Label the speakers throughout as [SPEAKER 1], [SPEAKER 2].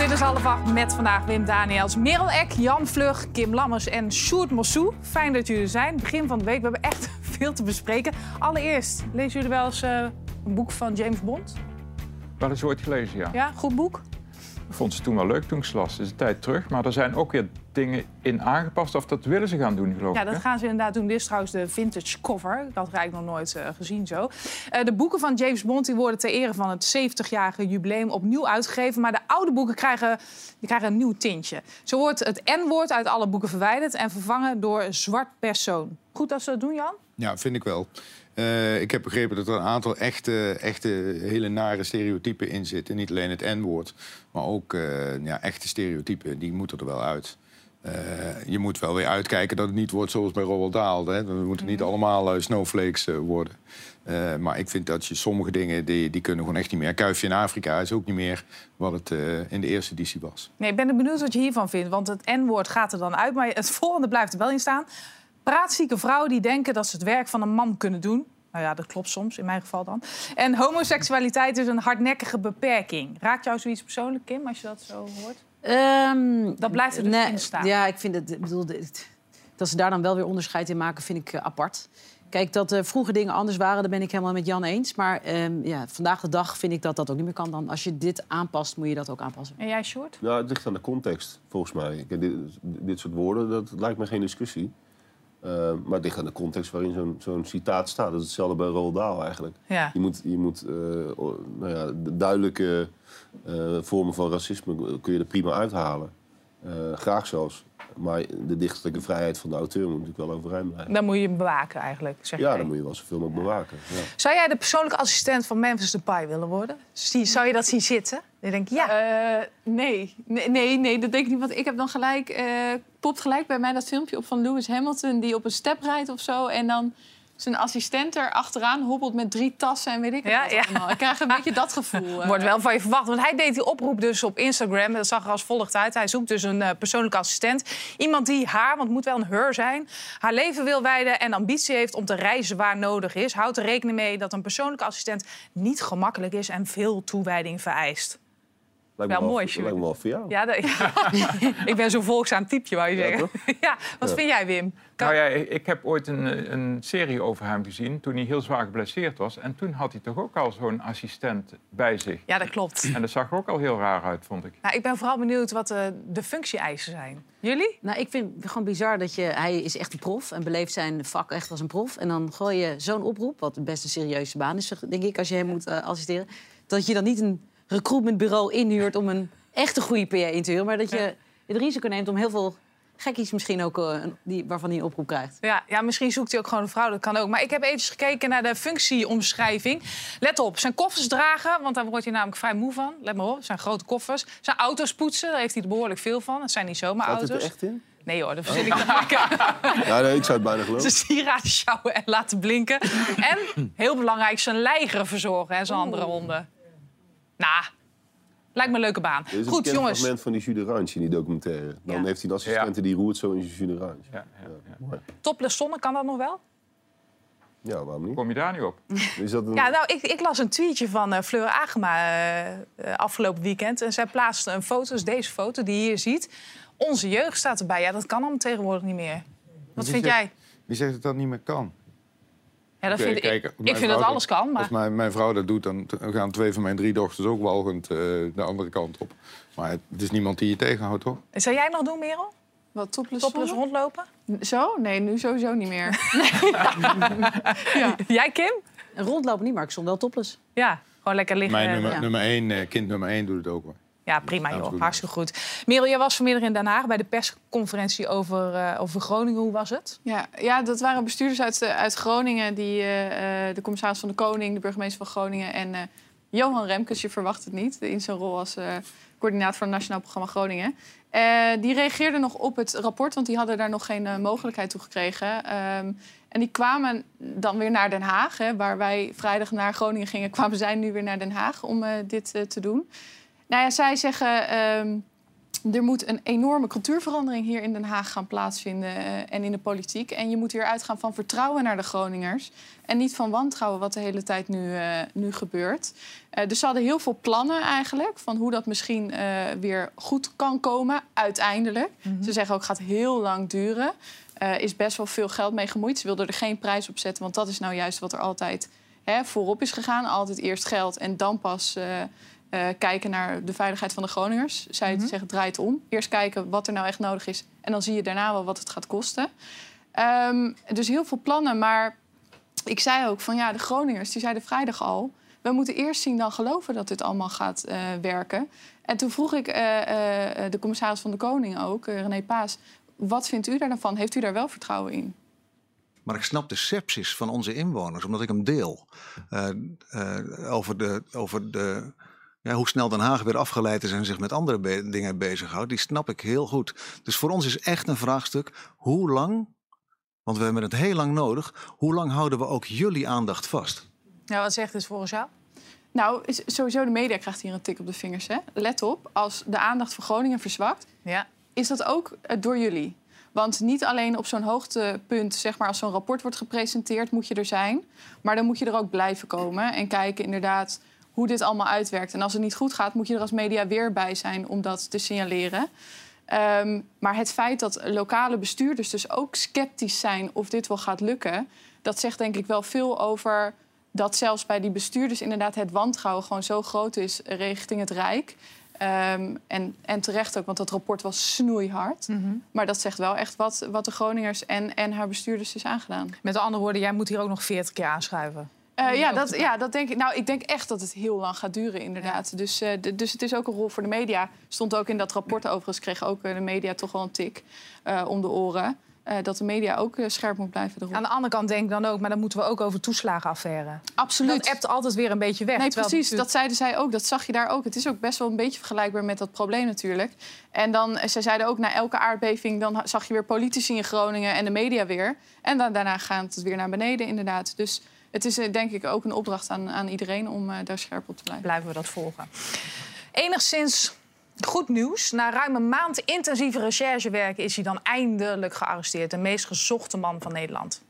[SPEAKER 1] dit is half acht met vandaag Wim Daniels, Merel Eck, Jan Vlug, Kim Lammers en Sjoerd Mossou. Fijn dat jullie er zijn. Begin van de week, we hebben echt veel te bespreken. Allereerst, lezen jullie wel eens eh, een boek van James Bond?
[SPEAKER 2] Wel eens ooit gelezen, ja.
[SPEAKER 1] Ja, goed boek?
[SPEAKER 2] Ik vond ze toen wel leuk toen ik ze las. Het is een tijd terug. Maar er zijn ook weer dingen in aangepast. Of dat willen ze gaan doen, geloof
[SPEAKER 1] Ja,
[SPEAKER 2] ik.
[SPEAKER 1] dat
[SPEAKER 2] hè?
[SPEAKER 1] gaan ze inderdaad doen. Dit is trouwens de vintage cover. Ik had eigenlijk nog nooit eh, gezien zo. Eh, de boeken van James Bond die worden ter ere van het 70-jarige jubileum opnieuw uitgegeven. Maar de oude boeken krijgen, die krijgen een nieuw tintje. Zo wordt het N-woord uit alle boeken verwijderd en vervangen door zwart persoon. Goed dat ze dat doen, Jan?
[SPEAKER 3] Ja, vind ik wel. Eh, ik heb begrepen dat er een aantal echte, echte hele nare stereotypen in zitten. Niet alleen het N-woord, maar ook eh, ja, echte stereotypen. Die moeten er wel uit. Eh, je moet wel weer uitkijken dat het niet wordt zoals bij Roald Dahl. Hè. We moeten niet allemaal eh, snowflakes eh, worden. Maar ik vind dat je sommige dingen, die, die kunnen gewoon echt niet meer. Kuifje in Afrika is ook niet meer wat het in de eerste editie was.
[SPEAKER 1] Nee, ik ben benieuwd wat je hiervan vindt. Want het N-woord gaat er dan uit, maar het volgende blijft er wel in staan. Praatzieke vrouwen die denken dat ze het werk van een man kunnen doen. Nou ja, dat klopt soms, in mijn geval dan. En homoseksualiteit is een hardnekkige beperking. Raakt jou zoiets persoonlijk, Kim, als je dat zo hoort?
[SPEAKER 4] Ehm,
[SPEAKER 1] Dat blijft er dus
[SPEAKER 4] nee,
[SPEAKER 1] in staan.
[SPEAKER 4] Ja, ik vind het. ik bedoel, dit- dat ze daar dan wel weer onderscheid in maken, vind ik eh, apart. Kijk, dat eh, vroeger dingen anders waren, daar ben ik helemaal met Jan eens. Maar ehm, ja, vandaag de dag vind ik dat dat ook niet meer kan. Dan, als je dit aanpast, moet je dat ook aanpassen.
[SPEAKER 1] En jij, Sjoerd?
[SPEAKER 5] Nou, het ligt aan de context, volgens mij. Kijk, dit, dit soort woorden, dat lijkt me geen discussie. Eh, maar het ligt aan de context waarin zo'n zo'n citaat staat. Dat is hetzelfde bij Roald Dahl eigenlijk.
[SPEAKER 1] Ja.
[SPEAKER 5] Je moet, je moet eh, nou ja, de duidelijke eh, vormen van racisme kun je er prima uithalen. Eh, graag zelfs. Maar de dichterlijke vrijheid van de auteur moet natuurlijk wel overeind blijven.
[SPEAKER 1] Dan moet je hem bewaken eigenlijk, zeg
[SPEAKER 5] Ja, dan moet je wel zoveel mogelijk bewaken. Ja.
[SPEAKER 1] Zou jij de persoonlijke assistent van Memphis Depay willen worden? Zie- Zou je dat zien zitten? Dan denk ik, ja.
[SPEAKER 6] Eh, nee. nee, nee, nee, dat denk ik niet. Want ik heb dan gelijk, eh, popt gelijk bij mij dat filmpje op van Lewis Hamilton... die op een step rijdt of zo. En dan zijn assistent er achteraan hobbelt met drie tassen en weet ik
[SPEAKER 1] Ja,
[SPEAKER 6] wat
[SPEAKER 1] ja.
[SPEAKER 6] allemaal. Ik krijg een beetje dat gevoel. eh.
[SPEAKER 1] Wordt wel van je verwacht. Want hij deed die oproep dus op Instagram. Dat zag er als volgt uit. Hij zoekt dus een eh, persoonlijke assistent. Iemand die haar, want het moet wel een her zijn... haar leven wil wijden en ambitie heeft om te reizen waar nodig is. Houdt er rekening mee dat een persoonlijke assistent niet gemakkelijk is... en veel toewijding vereist.
[SPEAKER 5] Lijkt me
[SPEAKER 1] Wel mooi,
[SPEAKER 5] Lijkt me wel voor jou.
[SPEAKER 1] Ja, dat- ik ben zo'n volgzaam typeje, wou je
[SPEAKER 5] Ja,
[SPEAKER 1] zeggen. Ja, wat vind jij, Wim? Kan-
[SPEAKER 2] Nou ja, ik heb ooit een, een serie over hem gezien toen hij heel zwaar geblesseerd was. En toen had hij toch ook al zo'n assistent bij zich.
[SPEAKER 1] Ja, dat klopt.
[SPEAKER 2] En dat zag er ook al heel raar uit, vond ik.
[SPEAKER 1] Nou, ik ben vooral benieuwd wat de, de functie-eisen zijn. Jullie?
[SPEAKER 4] Nou, ik vind het gewoon bizar dat je... Hij is echt een prof en beleeft zijn vak echt als een prof. En dan gooi je zo'n oproep, wat best een serieuze baan is, denk ik, als je hem moet eh, assisteren. Dat je dan niet een recruitmentbureau inhuurt om een echte goede PA in te huren. Maar dat je het risico neemt om heel veel gekkies misschien ook, eh, die, waarvan hij een oproep krijgt.
[SPEAKER 1] Ja, ja, misschien zoekt hij ook gewoon een vrouw, dat kan ook. Maar ik heb even gekeken naar de functieomschrijving. Let op, zijn koffers dragen, want daar wordt hij namelijk vrij moe van. Let maar op, zijn grote koffers. Zijn auto's poetsen, daar heeft hij er behoorlijk veel van. Dat zijn niet zomaar
[SPEAKER 5] het
[SPEAKER 1] auto's.
[SPEAKER 5] er echt in?
[SPEAKER 1] Nee hoor, dat verzin ik dan lekker.
[SPEAKER 5] Ja, nee, ik zou het bijna geloven.
[SPEAKER 1] Zijn sieraden sjouwen en laten blinken. En, heel belangrijk, zijn leigeren verzorgen en zijn andere honden. Nou, lijkt me een leuke baan.
[SPEAKER 5] Er is een
[SPEAKER 1] Goed,
[SPEAKER 5] bekend
[SPEAKER 1] jongens.
[SPEAKER 5] fragment van die Jules de Ranch in die documentaire. Dan
[SPEAKER 1] Ja.
[SPEAKER 5] heeft hij een assistente die roert zo in Jules Ranch.
[SPEAKER 2] Ja, ja,
[SPEAKER 1] kan dat nog wel?
[SPEAKER 5] Ja, waarom niet?
[SPEAKER 2] Kom je daar niet op?
[SPEAKER 5] Is dat een...
[SPEAKER 1] Ja, nou, ik, ik las een tweetje van eh, Fleur Agema eh, eh, afgelopen weekend. En zij plaatste een foto, dus deze foto die je hier ziet. Onze jeugd staat erbij. Ja, dat kan allemaal tegenwoordig niet meer. Wat vind
[SPEAKER 3] zegt-
[SPEAKER 1] jij?
[SPEAKER 3] Wie zegt dat dat niet meer kan?
[SPEAKER 1] Ja, dat vind ik,
[SPEAKER 3] kijk,
[SPEAKER 1] ik
[SPEAKER 3] mijn
[SPEAKER 1] vind dat alles kan, maar
[SPEAKER 3] Als mijn, mijn vrouw dat doet, dan gaan twee van mijn drie dochters ook walgend eh, de andere kant op. Maar het, het is niemand die je tegenhoudt, toch?
[SPEAKER 1] zou jij nog doen, Merel?
[SPEAKER 6] Wat topless,
[SPEAKER 1] rondlopen?
[SPEAKER 6] Zo? Nee, nu sowieso niet meer. ja.
[SPEAKER 1] Jij, Kim?
[SPEAKER 4] En rondlopen niet, maar ik stond wel topless.
[SPEAKER 1] Ja, gewoon lekker liggen.
[SPEAKER 3] Mijn nummer,
[SPEAKER 4] ja.
[SPEAKER 3] nummer één, eh, kind nummer één doet het ook hoor.
[SPEAKER 1] Ja, prima joh. Hartstikke goed. Merel, jij was vanmiddag in Den Haag bij de persconferentie over, eh, over Groningen. Hoe was het?
[SPEAKER 6] Ja, ja, dat waren bestuurders uit, eh, uit Groningen. Die, eh, eh, de commissaris van de Koning, de burgemeester van Groningen... en eh, Johan Remkes, je verwacht het niet, in zijn rol als eh, coördinator van het Nationaal Programma Groningen. Eh, die reageerden nog op het rapport, want die hadden daar nog geen eh, mogelijkheid toe gekregen. Ehm, en die kwamen dan weer naar Den Haag. Hè, waar wij vrijdag naar Groningen gingen, kwamen zij nu weer naar Den Haag om eh, dit eh, te doen. Nou ja, zij zeggen... ehm, er moet een enorme cultuurverandering hier in Den Haag gaan plaatsvinden eh, en in de politiek. En je moet weer uitgaan van vertrouwen naar de Groningers. En niet van wantrouwen, wat de hele tijd nu, eh, nu gebeurt. Eh, dus ze hadden heel veel plannen eigenlijk van hoe dat misschien weer goed kan komen, uiteindelijk. Ze zeggen ook, het gaat heel lang duren. Er is best wel veel geld mee gemoeid. Ze wilden er geen prijs op zetten, want dat is nou juist wat er altijd hè, voorop is gegaan. Altijd eerst geld en dan pas eh, kijken naar de veiligheid van de Groningers. Zij zeggen, draai het om. Eerst kijken wat er nou echt nodig is. En dan zie je daarna wel wat het gaat kosten. Ehm, dus heel veel plannen, maar ik zei ook van ja, de Groningers, die zeiden vrijdag al... we moeten eerst zien dan geloven dat dit allemaal gaat eh, werken. En toen vroeg ik eh, eh, de commissaris van de Koning ook, René Paas... wat vindt u daar dan van? Heeft u daar wel vertrouwen in?
[SPEAKER 7] Maar ik snap de sepsis van onze inwoners, omdat ik hem deel. Eh, eh, over de, over de, ja, hoe snel Den Haag weer afgeleid is en zich met andere be- dingen bezighoudt. Die snap ik heel goed. Dus voor ons is echt een vraagstuk: hoe lang, want we hebben het heel lang nodig, hoe lang houden we ook jullie aandacht vast?
[SPEAKER 1] Nou, wat zegt dit volgens jou?
[SPEAKER 6] Nou, is, sowieso de media krijgt hier een tik op de vingers. Hè? Let op, als de aandacht voor Groningen verzwakt...
[SPEAKER 1] Ja.
[SPEAKER 6] is dat ook eh, door jullie. Want niet alleen op zo'n hoogtepunt, zeg maar, als zo'n rapport wordt gepresenteerd, moet je er zijn. Maar dan moet je er ook blijven komen en kijken inderdaad hoe dit allemaal uitwerkt. En als het niet goed gaat, moet je er als media weer bij zijn om dat te signaleren. Ehm, maar het feit dat lokale bestuurders dus ook sceptisch zijn of dit wel gaat lukken, dat zegt denk ik wel veel over dat zelfs bij die bestuurders inderdaad het wantrouwen gewoon zo groot is richting het Rijk. Ehm, en, en terecht ook, want dat rapport was snoeihard. Maar dat zegt wel echt wat, wat de Groningers en, en haar bestuurders is aangedaan.
[SPEAKER 1] Met andere woorden, jij moet hier ook nog 40 keer aanschuiven.
[SPEAKER 6] Eh, ja, dat, ja, dat denk ik. Nou, ik denk echt dat het heel lang gaat duren, inderdaad. Dus, eh, dus het is ook een rol voor de media. Stond ook in dat rapport overigens, kreeg ook eh, de media toch wel een tik eh, om de oren. Dat de media ook scherp moet blijven erop.
[SPEAKER 1] Aan de andere kant denk ik dan ook, maar dan moeten we ook over toeslagenaffaire.
[SPEAKER 6] Absoluut.
[SPEAKER 1] Dat ebt altijd weer een beetje weg.
[SPEAKER 6] Nee, precies. Dat zeiden zij ook. Dat zag je daar ook. Het is ook best wel een beetje vergelijkbaar met dat probleem natuurlijk. En dan, zij zeiden ook, na elke aardbeving... dan zag je weer politici in Groningen en de media weer. En dan, daarna gaat het weer naar beneden, inderdaad. Dus het is eh, denk ik ook een opdracht aan, aan iedereen... om eh, daar scherp op te blijven.
[SPEAKER 1] blijven we dat volgen. Enigszins goed nieuws. Na ruim een maand intensieve recherchewerk is hij dan eindelijk gearresteerd. De meest gezochte man van Nederland.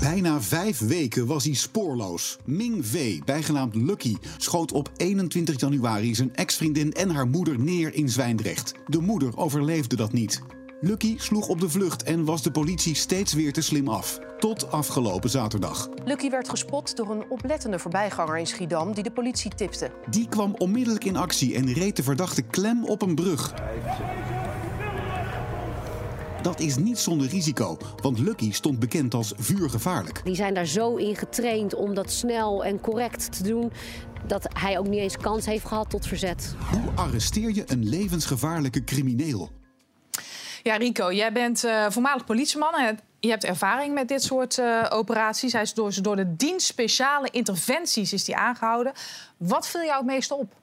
[SPEAKER 8] Bijna vijf weken was hij spoorloos. Ming V, bijgenaamd Lucky, schoot op 21 januari zijn ex-vriendin en haar moeder neer in Zwijndrecht. De moeder overleefde dat niet. Lucky sloeg op de vlucht en was de politie steeds weer te slim af. Tot afgelopen zaterdag.
[SPEAKER 9] Lucky werd gespot door een oplettende voorbijganger in Schiedam die de politie tipte.
[SPEAKER 8] Die kwam onmiddellijk in actie en reed de verdachte klem op een brug. Dat is niet zonder risico, want Lucky stond bekend als vuurgevaarlijk.
[SPEAKER 10] Die zijn daar zo in getraind om dat snel en correct te doen... dat hij ook niet eens kans heeft gehad tot verzet.
[SPEAKER 8] Hoe arresteer je een levensgevaarlijke crimineel?
[SPEAKER 1] Ja, Rico, jij bent eh, voormalig politieman en je hebt ervaring met dit soort eh, operaties. Hij is door, door de dienst speciale interventies is die aangehouden. Wat viel jou het meest op?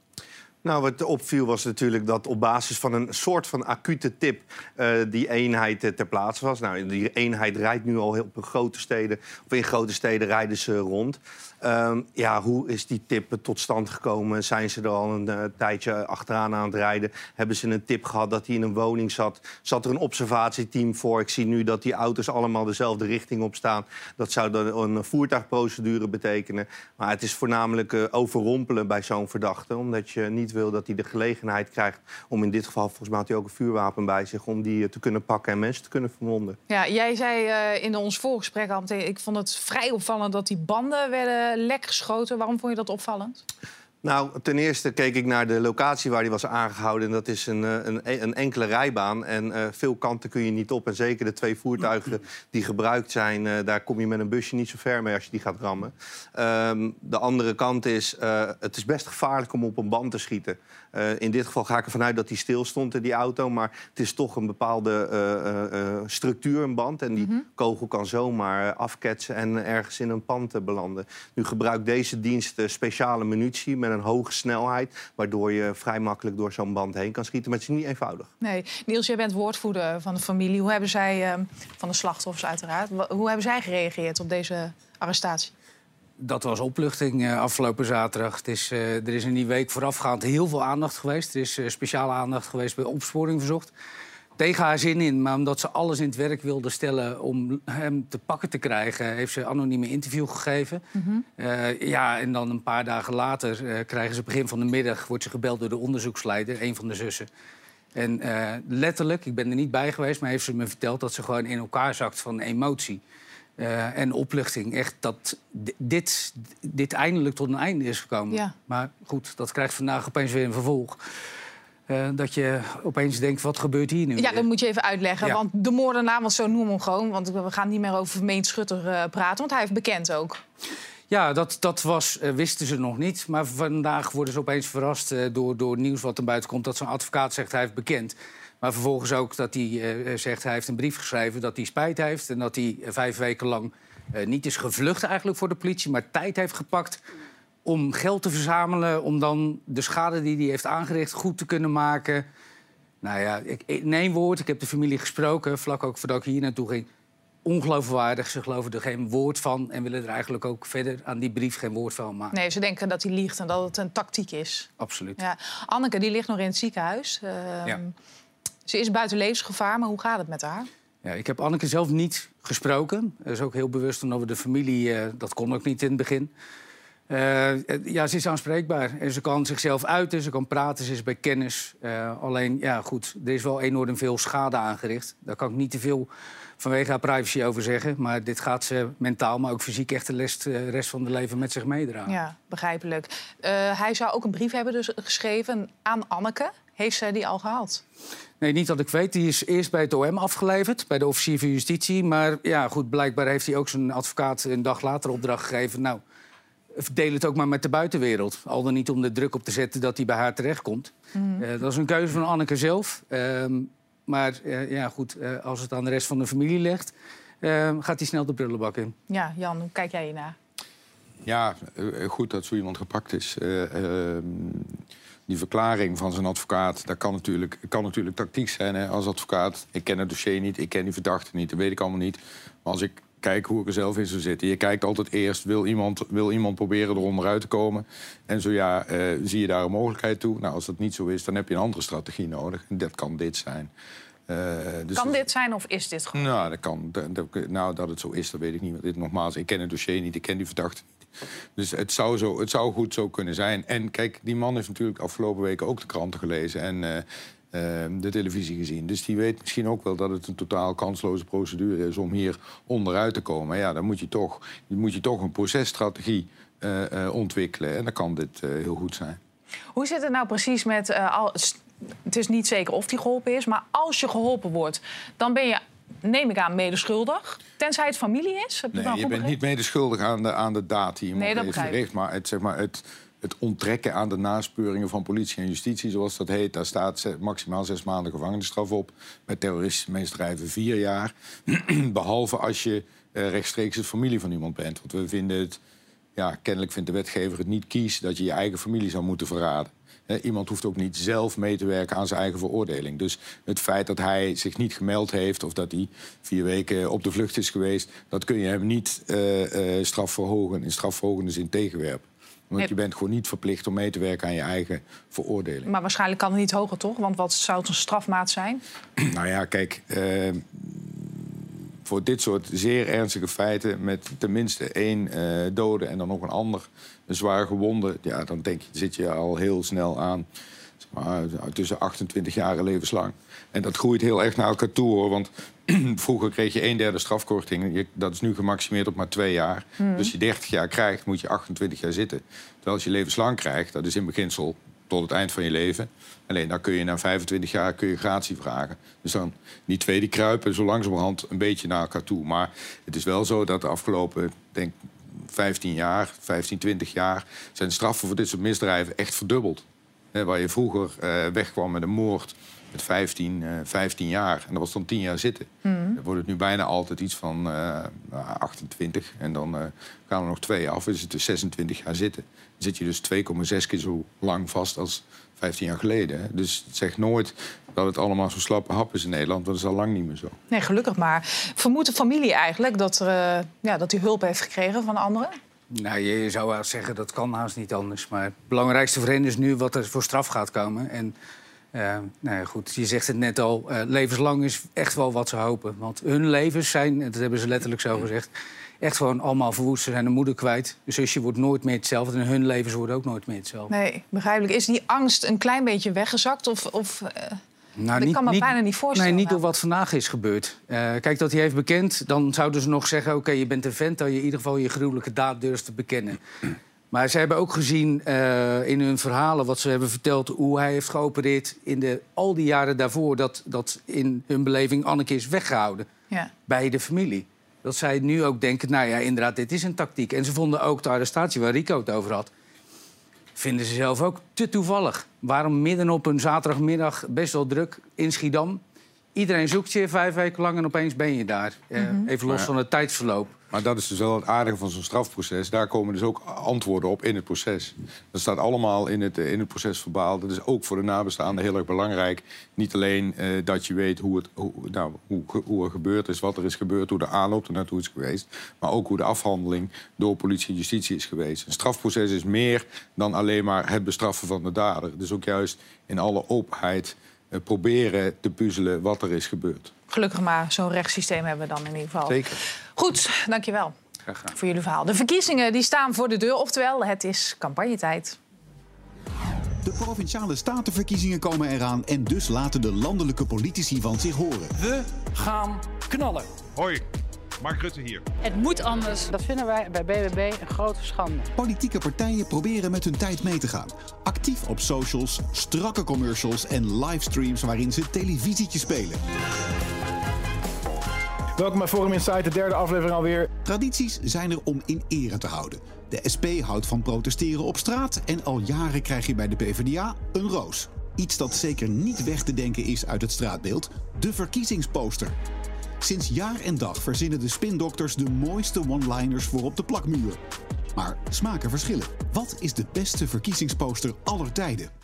[SPEAKER 11] Nou, wat opviel was natuurlijk dat op basis van een soort van acute tip eh, die eenheid ter plaatse was. Nou, die eenheid rijdt nu al heel op grote steden, of in grote steden rijden ze rond. Ehm, ja, hoe is die tip tot stand gekomen? Zijn ze er al een eh, tijdje achteraan aan het rijden? Hebben ze een tip gehad dat hij in een woning zat? Zat er een observatieteam voor? Ik zie nu dat die auto's allemaal dezelfde richting op staan. Dat zou dan een voertuigprocedure betekenen. Maar het is voornamelijk eh, overrompelen bij zo'n verdachte. Omdat je niet wil dat hij de gelegenheid krijgt om in dit geval, volgens mij had hij ook een vuurwapen bij zich, om die eh, te kunnen pakken en mensen te kunnen verwonden.
[SPEAKER 1] Ja, jij zei in ons voorgesprek al ik vond het vrij opvallend dat die banden werden lek geschoten. Waarom vond je dat opvallend?
[SPEAKER 11] Nou, ten eerste keek ik naar de locatie waar hij was aangehouden. En dat is een, eh, een, een enkele rijbaan. En eh, veel kanten kun je niet op. En zeker de twee voertuigen die gebruikt zijn... eh, daar kom je met een busje niet zo ver mee als je die gaat rammen. Ehm, de andere kant is, het is best gevaarlijk om op een band te schieten. Eh, in dit geval ga ik ervan uit dat hij stil stond in die auto. Maar het is toch een bepaalde eh, eh, structuur, een band. En die kogel kan zomaar afketsen en ergens in een pand belanden. Nu gebruikt deze dienst speciale munitie met een hoge snelheid... waardoor je vrij makkelijk door zo'n band heen kan schieten. Maar het is niet eenvoudig.
[SPEAKER 1] Nee, Niels, jij bent woordvoerder van de familie. Hoe hebben zij, eh, van de slachtoffers uiteraard... hoe hebben zij gereageerd op deze arrestatie?
[SPEAKER 12] Dat was opluchting eh, afgelopen zaterdag. Het is, eh, er is in die week voorafgaand heel veel aandacht geweest. Er is eh, speciale aandacht geweest bij opsporing verzocht. Tegen haar zin in, maar omdat ze alles in het werk wilde stellen om hem te pakken te krijgen, heeft ze anonieme interview gegeven. Eh, ja, en dan een paar dagen later krijgen ze begin van de middag wordt ze gebeld door de onderzoeksleider, een van de zussen. En letterlijk, ik ben er niet bij geweest, maar heeft ze me verteld dat ze gewoon in elkaar zakt van emotie. Eh, en opluchting. Echt dat dit, dit eindelijk tot een einde is gekomen.
[SPEAKER 1] Ja.
[SPEAKER 12] Maar goed, dat krijgt vandaag opeens weer een vervolg. Eh, dat je opeens denkt, wat gebeurt hier nu?
[SPEAKER 1] Ja, dat moet je even uitleggen.
[SPEAKER 12] Ja.
[SPEAKER 1] Want de moordenaar, want zo noemen we hem gewoon... want we gaan niet meer over vermeend schutter eh, praten... want hij heeft bekend ook.
[SPEAKER 12] Ja, dat, dat was, wisten ze nog niet. Maar vandaag worden ze opeens verrast door, door nieuws wat er buiten komt... dat zo'n advocaat zegt hij heeft bekend. Maar vervolgens ook dat hij eh, zegt hij heeft een brief geschreven... dat hij spijt heeft en dat hij eh, vijf weken lang eh, niet is gevlucht eigenlijk voor de politie... maar tijd heeft gepakt om geld te verzamelen... om dan de schade die hij heeft aangericht goed te kunnen maken... Nou ja, ik, in één woord, ik heb de familie gesproken... vlak ook voordat ik hier naartoe ging ongeloofwaardig. Ze geloven er geen woord van en willen er eigenlijk ook verder aan die brief geen woord van maken.
[SPEAKER 1] Nee, ze denken dat hij liegt en dat het een tactiek is.
[SPEAKER 12] Absoluut.
[SPEAKER 1] Ja. Anneke, die ligt nog in het ziekenhuis. Ehm,
[SPEAKER 12] Ja.
[SPEAKER 1] Ze is buiten levensgevaar, maar hoe gaat het met haar?
[SPEAKER 12] Ja, ik heb Anneke zelf niet gesproken. Dat is ook heel bewust omdat we de familie... eh, dat kon ook niet in het begin. Eh, eh, ja, ze is aanspreekbaar. En ze kan zichzelf uiten, ze kan praten, ze is bij kennis. Alleen, ja, goed, er is wel enorm veel schade aangericht. Daar kan ik niet te veel vanwege haar privacy over zeggen. Maar dit gaat ze mentaal, maar ook fysiek echt de rest, rest van het leven met zich meedragen.
[SPEAKER 1] Ja, begrijpelijk. Hij zou ook een brief hebben dus geschreven aan Anneke. Heeft zij die al gehad?
[SPEAKER 12] Nee, niet dat ik weet. Die is eerst bij het OM afgeleverd, bij de officier van justitie. Maar ja, goed, blijkbaar heeft hij ook zijn advocaat een dag later opdracht gegeven. Nou, deel het ook maar met de buitenwereld. Al dan niet om de druk op te zetten dat hij bij haar terechtkomt.
[SPEAKER 1] Mhm.
[SPEAKER 12] Eh, dat is een keuze van Anneke zelf. Ehm, maar eh, ja, goed, eh, als het aan de rest van de familie ligt... eh, gaat hij snel de prullenbak in.
[SPEAKER 1] Ja, Jan, hoe kijk jij hiernaar?
[SPEAKER 3] Ja, goed dat zo iemand gepakt is. Die verklaring van zijn advocaat, dat kan natuurlijk, kan natuurlijk tactiek zijn hè, als advocaat. Ik ken het dossier niet, ik ken die verdachte niet, dat weet ik allemaal niet. Maar als ik kijk hoe ik er zelf in zou zitten... je kijkt altijd eerst, wil iemand, wil iemand proberen eronder uit te komen? En zo ja, eh, zie je daar een mogelijkheid toe? Nou, als dat niet zo is, dan heb je een andere strategie nodig. En dat kan dit zijn. Eh, dus
[SPEAKER 1] kan
[SPEAKER 3] dat-
[SPEAKER 1] dit zijn of is dit gewoon?
[SPEAKER 3] nou, dat kan. Dat- nou, dat het zo is, dat weet ik niet. Dit, nogmaals, ik ken het dossier niet, ik ken die verdachte niet. Dus het zou, zo, het zou goed zo kunnen zijn. En kijk, die man heeft natuurlijk afgelopen weken ook de kranten gelezen en eh, eh, de televisie gezien. Dus die weet misschien ook wel dat het een totaal kansloze procedure is om hier onderuit te komen. Ja, dan moet je toch, moet je toch een processtrategie eh, ontwikkelen. En dan kan dit heel goed zijn.
[SPEAKER 1] Hoe zit het nou precies met... al, het is niet zeker of die geholpen is, maar als je geholpen wordt... dan ben je, neem ik aan, medeschuldig. Tenzij het familie is. Heb
[SPEAKER 3] Nee, je bent niet medeschuldig aan de, aan de daad die iemand
[SPEAKER 1] Nee,
[SPEAKER 3] heeft verricht. Maar het, zeg maar het, het onttrekken aan de naspeuringen van politie en justitie, zoals dat heet, daar staat ze- maximaal zes maanden gevangenisstraf op. Bij terroristische misdrijven vier jaar. Behalve als je eh, rechtstreeks de familie van iemand bent. Want we vinden het, ja, kennelijk vindt de wetgever het niet kies dat je je eigen familie zou moeten verraden. Iemand hoeft ook niet zelf mee te werken aan zijn eigen veroordeling. Dus het feit dat hij zich niet gemeld heeft of dat hij vier weken op de vlucht is geweest, dat kun je hem niet eh eh strafverhogen, in strafverhogende zin tegenwerpen. Want je bent gewoon niet verplicht om mee te werken aan je eigen veroordeling.
[SPEAKER 1] Maar waarschijnlijk kan het niet hoger, toch? Want wat zou het een strafmaat zijn?
[SPEAKER 3] Nou ja, kijk, eh, voor dit soort zeer ernstige feiten... met tenminste één eh, dode en dan nog een ander een zwaar gewonde... ja, dan denk je, zit je al heel snel aan zeg maar, tussen 28 jaar en levenslang. En dat groeit heel erg naar elkaar toe, hoor. Want vroeger kreeg je een derde strafkorting. Dat is nu gemaximeerd op maar twee jaar.
[SPEAKER 13] Mhm.
[SPEAKER 3] Dus je 30 jaar krijgt, moet je 28 jaar zitten. Terwijl als je levenslang krijgt, dat is in beginsel tot het eind van je leven. Alleen dan kun je na 25 jaar kun je gratie vragen. Dus dan, die twee die kruipen zo langzamerhand een beetje naar elkaar toe. Maar het is wel zo dat de afgelopen, denk 15 jaar, 15, 20 jaar... zijn straffen voor dit soort misdrijven echt verdubbeld. Waar je vroeger eh, wegkwam met een moord met 15, eh, 15 jaar. En dat was dan 10 jaar zitten. Dan wordt het nu bijna altijd iets van eh, nou, 28. En dan eh, gaan er nog twee af. Dan is het dus 26 jaar zitten. Dan zit je dus 2,6 keer zo lang vast als 15 jaar geleden. Hè. Dus het zegt nooit dat het allemaal zo slappe hap is in Nederland. Want dat is al lang niet meer zo.
[SPEAKER 1] Nee, gelukkig maar. Vermoedt de familie eigenlijk dat, er, eh, ja, dat hij hulp heeft gekregen van anderen?
[SPEAKER 12] Nou, je zou wel zeggen dat kan haast niet anders. Maar het belangrijkste voor hen is nu wat er voor straf gaat komen. En uh, nou ja, goed, je zegt het net al, uh, levenslang is echt wel wat ze hopen. Want hun levens zijn, dat hebben ze letterlijk zo gezegd, echt gewoon allemaal verwoest. Ze zijn de moeder kwijt. De zusje wordt nooit meer hetzelfde. En hun levens worden ook nooit meer hetzelfde.
[SPEAKER 1] Nee, begrijpelijk. Is die angst een klein beetje weggezakt? Of, of uh, nou, ik kan me niet, bijna niet voorstellen.
[SPEAKER 12] Nee, niet door wat vandaag is gebeurd. Uh, kijk, dat hij heeft bekend, dan zouden ze nog zeggen... oké, je bent een vent, dat je in ieder geval je gruwelijke daad durft te bekennen. Maar ze hebben ook gezien uh, in hun verhalen wat ze hebben verteld... hoe hij heeft geopereerd in de, al die jaren daarvoor... dat, dat in hun beleving Anneke is weggehouden ja. bij de familie. Dat zij nu ook denken, nou ja, inderdaad, dit is een tactiek. En ze vonden ook de arrestatie waar Rico het over had... vinden ze zelf ook te toevallig. Waarom midden op een zaterdagmiddag, best wel druk, in Schiedam... Iedereen zoekt je vijf weken lang en opeens ben je daar. Mm -hmm. Even los van het tijdsverloop.
[SPEAKER 3] Maar dat is dus wel het aardige van zo'n strafproces. Daar komen dus ook antwoorden op in het proces. Dat staat allemaal in het, in het proces verbaal. Dat is ook voor de nabestaanden heel erg belangrijk. Niet alleen uh, dat je weet hoe, het, hoe, nou, hoe, hoe er gebeurd is, wat er is gebeurd, hoe de aanloop er naartoe is geweest. Maar ook hoe de afhandeling door politie en justitie is geweest. Een strafproces is meer dan alleen maar het bestraffen van de dader. Dus ook juist in alle openheid uh, proberen te puzzelen wat er is gebeurd.
[SPEAKER 1] Gelukkig maar, zo'n rechtssysteem hebben we dan in ieder geval.
[SPEAKER 3] Zeker.
[SPEAKER 1] Goed, dankjewel voor jullie verhaal. De verkiezingen die staan voor de deur, oftewel het is campagnetijd.
[SPEAKER 8] De provinciale statenverkiezingen komen eraan en dus laten de landelijke politici van zich horen.
[SPEAKER 13] We gaan knallen.
[SPEAKER 14] Hoi, Mark Rutte hier.
[SPEAKER 15] Het moet anders.
[SPEAKER 16] Dat vinden wij bij BBB een grote schande.
[SPEAKER 8] Politieke partijen proberen met hun tijd mee te gaan. Actief op socials, strakke commercials en livestreams waarin ze televisietje spelen.
[SPEAKER 17] Welkom bij Forum Insight, de derde aflevering alweer.
[SPEAKER 8] Tradities zijn er om in ere te houden. De SP houdt van protesteren op straat en al jaren krijg je bij de PvdA een roos. Iets dat zeker niet weg te denken is uit het straatbeeld, de verkiezingsposter. Sinds jaar en dag verzinnen de spindokters de mooiste one-liners voor op de plakmuur. Maar smaken verschillen. Wat is de beste verkiezingsposter aller tijden?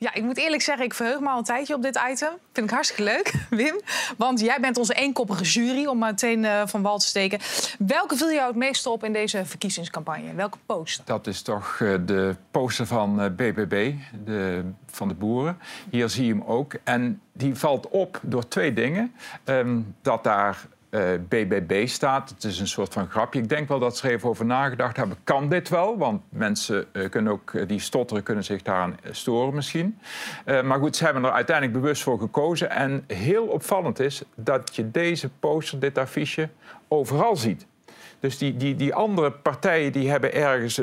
[SPEAKER 1] Ja, ik moet eerlijk zeggen, ik verheug me al een tijdje op dit item. Vind ik hartstikke leuk, Wim. Want jij bent onze eenkoppige jury, om meteen uh, van wal te steken. Welke viel jou het meest op in deze verkiezingscampagne? Welke poster?
[SPEAKER 2] Dat is toch uh, de poster van BBB, de, van de boeren. Hier zie je hem ook. En die valt op door twee dingen. Um, dat daar uh, BBB staat. Het is een soort van grapje. Ik denk wel dat ze er even over nagedacht hebben. Kan dit wel? Want mensen uh, kunnen ook, uh, die stotteren kunnen zich daaraan storen misschien. maar goed, ze hebben er uiteindelijk bewust voor gekozen. En heel opvallend is dat je deze poster, dit affiche, overal ziet. Dus die, die, die andere partijen die hebben ergens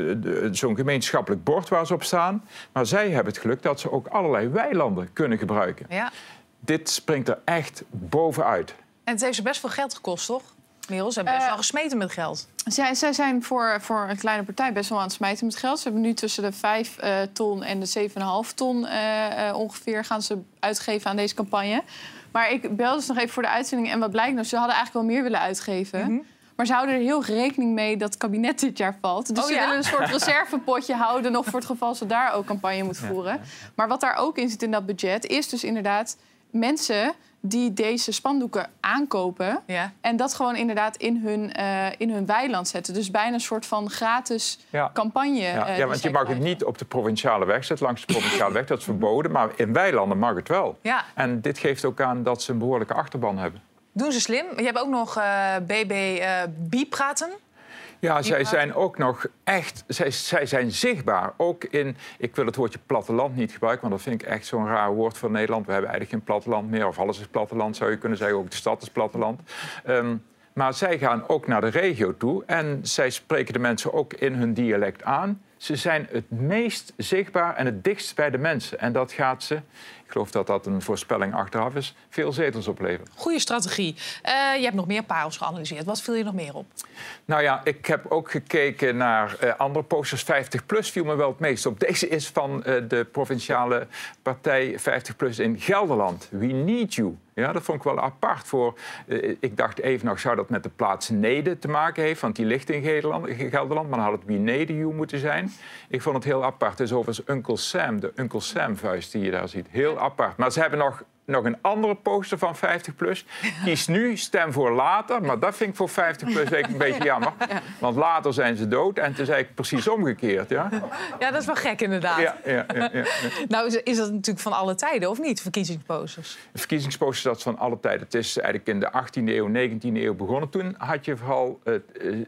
[SPEAKER 2] zo'n gemeenschappelijk bord waar ze op staan. Maar zij hebben het geluk dat ze ook allerlei weilanden kunnen gebruiken.
[SPEAKER 1] Ja.
[SPEAKER 2] Dit springt er echt bovenuit.
[SPEAKER 1] En het heeft ze best veel geld gekost, toch? Merel, ze hebben best uh, wel gesmeten met geld.
[SPEAKER 6] Zij, zij zijn voor, voor een kleine partij best wel aan het smijten met geld. Ze hebben nu tussen de 5 uh, ton en de 7,5 ton uh, ongeveer gaan ze uitgeven aan deze campagne. Maar ik belde dus nog even voor de uitzending en wat blijkt nou? Ze hadden eigenlijk wel meer willen uitgeven. Mm -hmm. Maar ze houden er heel rekening mee dat het kabinet dit jaar valt. Dus
[SPEAKER 1] oh,
[SPEAKER 6] ze
[SPEAKER 1] ja?
[SPEAKER 6] willen een soort reservepotje houden... nog voor het geval ze daar ook campagne moet voeren. Ja, ja. Maar wat daar ook in zit in dat budget... is dus inderdaad mensen die deze spandoeken aankopen...
[SPEAKER 1] Ja.
[SPEAKER 6] en dat gewoon inderdaad in hun, uh, in hun weiland zetten. Dus bijna een soort van gratis
[SPEAKER 2] ja.
[SPEAKER 6] campagne.
[SPEAKER 2] Ja,
[SPEAKER 6] uh,
[SPEAKER 2] ja want je mag het niet op de provinciale weg zetten, langs de provinciale weg. Dat is verboden, maar in weilanden mag het wel.
[SPEAKER 1] Ja.
[SPEAKER 2] En dit geeft ook aan dat ze een behoorlijke achterban hebben.
[SPEAKER 1] Doen ze slim. Je hebt ook nog uh, BB Bipraten.
[SPEAKER 2] Ja, zij zijn ook nog echt, zij, zij, zijn zichtbaar. Ook in, ik wil het woordje platteland niet gebruiken, want dat vind ik echt zo'n raar woord voor Nederland. We hebben eigenlijk geen platteland meer, of alles is platteland zou je kunnen zeggen. Ook de stad is platteland. Um, maar zij gaan ook naar de regio toe en zij spreken de mensen ook in hun dialect aan. Ze zijn het meest zichtbaar en het dichtst bij de mensen. En dat gaat ze, ik geloof dat dat een voorspelling achteraf is, veel zetels opleveren.
[SPEAKER 1] Goeie strategie. Uh, je hebt nog meer parels geanalyseerd. Wat viel je nog meer op?
[SPEAKER 2] Nou ja, ik heb ook gekeken naar uh, andere posters. 50PLUS viel me wel het meest op. Deze is van uh, de provinciale partij 50PLUS in Gelderland. We need you. Ja, dat vond ik wel apart. Voor, uh, ik dacht even nog, zou dat met de plaats Nede te maken hebben? Want die ligt in Gelderland, Gelderland maar dan had het We Need You moeten zijn. Ik vond het heel apart. Het is overigens Uncle Sam, de Uncle Sam-vuist die je daar ziet. Heel heel apart. Maar ze hebben nog, nog een andere poster van 50PLUS. Kies nu, stem voor later. Maar dat vind ik voor 50PLUS een beetje jammer. Want later zijn ze dood. En het is eigenlijk precies omgekeerd. Ja,
[SPEAKER 1] Ja, dat is wel gek inderdaad.
[SPEAKER 2] ja, ja, ja, ja.
[SPEAKER 1] Nou, is, is dat natuurlijk van alle tijden, of niet, verkiezingsposters?
[SPEAKER 2] De verkiezingsposter dat is van alle tijden. Het is eigenlijk in de 18e eeuw, 19e eeuw begonnen. Toen had je vooral eh, eh,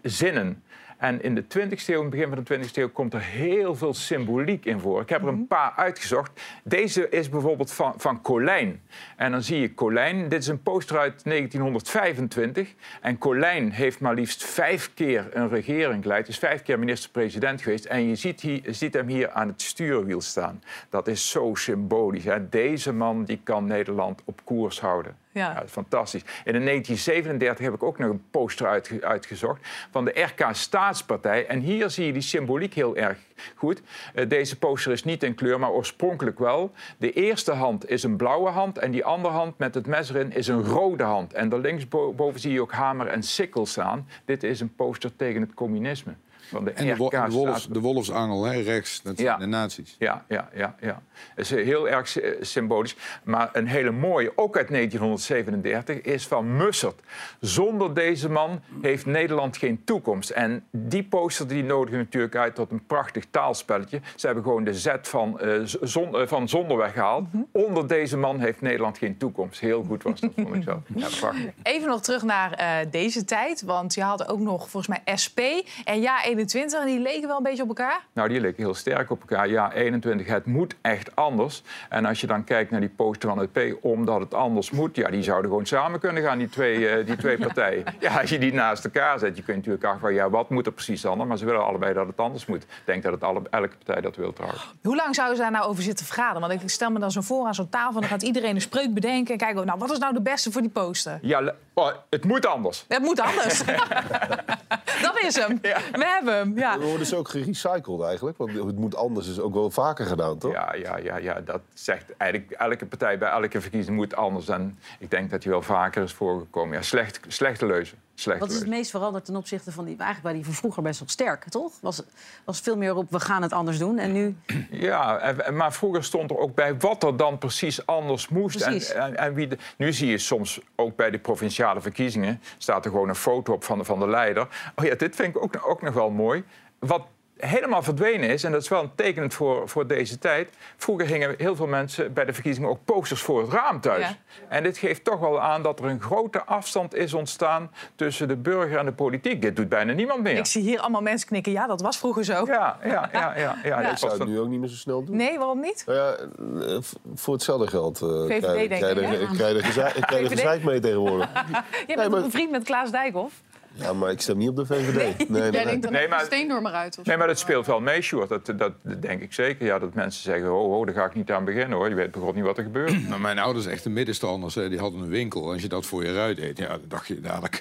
[SPEAKER 2] zinnen. En in de 20e eeuw, in het begin van de 20e eeuw, komt er heel veel symboliek in voor. Ik heb er een paar uitgezocht. Deze is bijvoorbeeld van, van Colijn. En dan zie je Colijn. Dit is een poster uit 1925. En Colijn heeft maar liefst vijf keer een regering geleid. Is vijf keer minister-president geweest. En je ziet, hier, je ziet hem hier aan het stuurwiel staan. Dat is zo symbolisch. Hè? Deze man die kan Nederland op koers houden.
[SPEAKER 1] Ja.
[SPEAKER 2] Is fantastisch. En in 1937 heb ik ook nog een poster uitge- uitgezocht van de RK Staatspartij. En hier zie je die symboliek heel erg goed. Eh, deze poster is niet in kleur, maar oorspronkelijk wel. De eerste hand is een blauwe hand en die andere hand met het mes erin is een rode hand. En daar linksboven zie je ook hamer en sikkel staan. Dit is een poster tegen het communisme. Van de
[SPEAKER 3] En de, en wolfs, de wolfsangel, hè, rechts, dat zijn
[SPEAKER 2] Ja.
[SPEAKER 3] de nazi's.
[SPEAKER 2] Ja, ja, ja, ja. Het is heel erg sy- symbolisch. Maar een hele mooie, ook uit 1937, is van Mussert. Zonder deze man heeft Nederland geen toekomst. En die poster die nodigen natuurlijk uit tot een prachtig taalspelletje. Ze hebben gewoon de Z van, eh, zon, eh, van zonder weggehaald. Onder deze man heeft Nederland geen toekomst. Heel goed was dat, vond ik zo. Ja, prachtig.
[SPEAKER 1] Even nog terug naar eh, deze tijd, want je had ook nog volgens mij SP en Ja 21 en die leken wel een beetje op elkaar.
[SPEAKER 2] Nou, die leken heel sterk op elkaar. Ja, 21, het moet echt anders. En als je dan kijkt naar die poster van het P, omdat het anders moet... ja, die zouden gewoon samen kunnen gaan, die twee, eh, die twee partijen. Ja, als je die naast elkaar zet, je kunt natuurlijk afvragen... ja, wat moet er precies anders? Maar ze willen allebei dat het anders moet. Ik denk dat het alle, elke partij dat wil trouwens.
[SPEAKER 1] Hoe lang zouden ze daar nou over zitten vergaderen? Want ik stel me dan zo voor aan zo'n tafel, dan gaat iedereen een spreuk bedenken en kijken, nou, wat is nou de beste voor die poster?
[SPEAKER 2] Ja, oh, het moet anders.
[SPEAKER 1] Het moet anders. dat is hem. We hebben hem. Ja.
[SPEAKER 5] We worden dus ook gerecycled eigenlijk. Want het moet anders is ook wel vaker gedaan, toch?
[SPEAKER 2] Ja, ja, ja, ja, dat zegt eigenlijk elke partij bij elke verkiezing moet anders. En ik denk dat die wel vaker is voorgekomen. Ja, slecht, slechte leuzen.
[SPEAKER 4] Wat is het meest veranderd ten opzichte van die... Eigenlijk waren die van vroeger best wel sterk, toch? Was, was veel meer op, we gaan het anders doen. En nu...
[SPEAKER 2] Ja, maar vroeger stond er ook bij wat er dan precies anders moest. En, en wie de- nu zie je soms ook bij de provinciale verkiezingen... staat er gewoon een foto op van de, van de leider. Oh ja, dit vind ik ook, ook nog wel mooi. Wat helemaal verdwenen is, en dat is wel een tekenend voor, voor deze tijd... vroeger gingen heel veel mensen bij de verkiezingen ook posters voor het raam thuis.
[SPEAKER 1] Ja.
[SPEAKER 2] En dit geeft toch wel aan dat er een grote afstand is ontstaan... tussen de burger en de politiek. Dit doet bijna niemand meer.
[SPEAKER 1] Ik zie hier allemaal mensen knikken. Ja, dat was vroeger zo.
[SPEAKER 2] Ja, ja, ja. ja, ja.
[SPEAKER 5] Ik
[SPEAKER 2] Dat
[SPEAKER 5] zou het nu ook niet meer zo snel doen.
[SPEAKER 1] Nee, waarom niet?
[SPEAKER 5] Nou ja, eh, voor hetzelfde geld eh
[SPEAKER 1] VVD
[SPEAKER 5] krijg je-
[SPEAKER 1] denk
[SPEAKER 5] krijg je
[SPEAKER 1] ik,
[SPEAKER 5] er- je er gezeik- je mee tegenwoordig.
[SPEAKER 1] Jij bent
[SPEAKER 5] maar-
[SPEAKER 1] een vriend met Klaas Dijkhoff.
[SPEAKER 5] Ja, maar ik stem niet op de VVD. Nee, nee,
[SPEAKER 6] Jij
[SPEAKER 5] nee.
[SPEAKER 6] denkt dan
[SPEAKER 2] Nee, maar-
[SPEAKER 6] de steen door maar uit. Of
[SPEAKER 2] Nee, maar dat speelt wel mee, Sjoerd. Dat, dat, dat denk ik zeker. Ja, dat mensen zeggen, oh, oh, daar ga ik niet aan beginnen, hoor. Je weet begot niet wat er gebeurt.
[SPEAKER 3] Nou, mijn ouders, echt de middenstanders, die hadden een winkel. Als je dat voor je ruit eet, ja, dan dacht je dadelijk...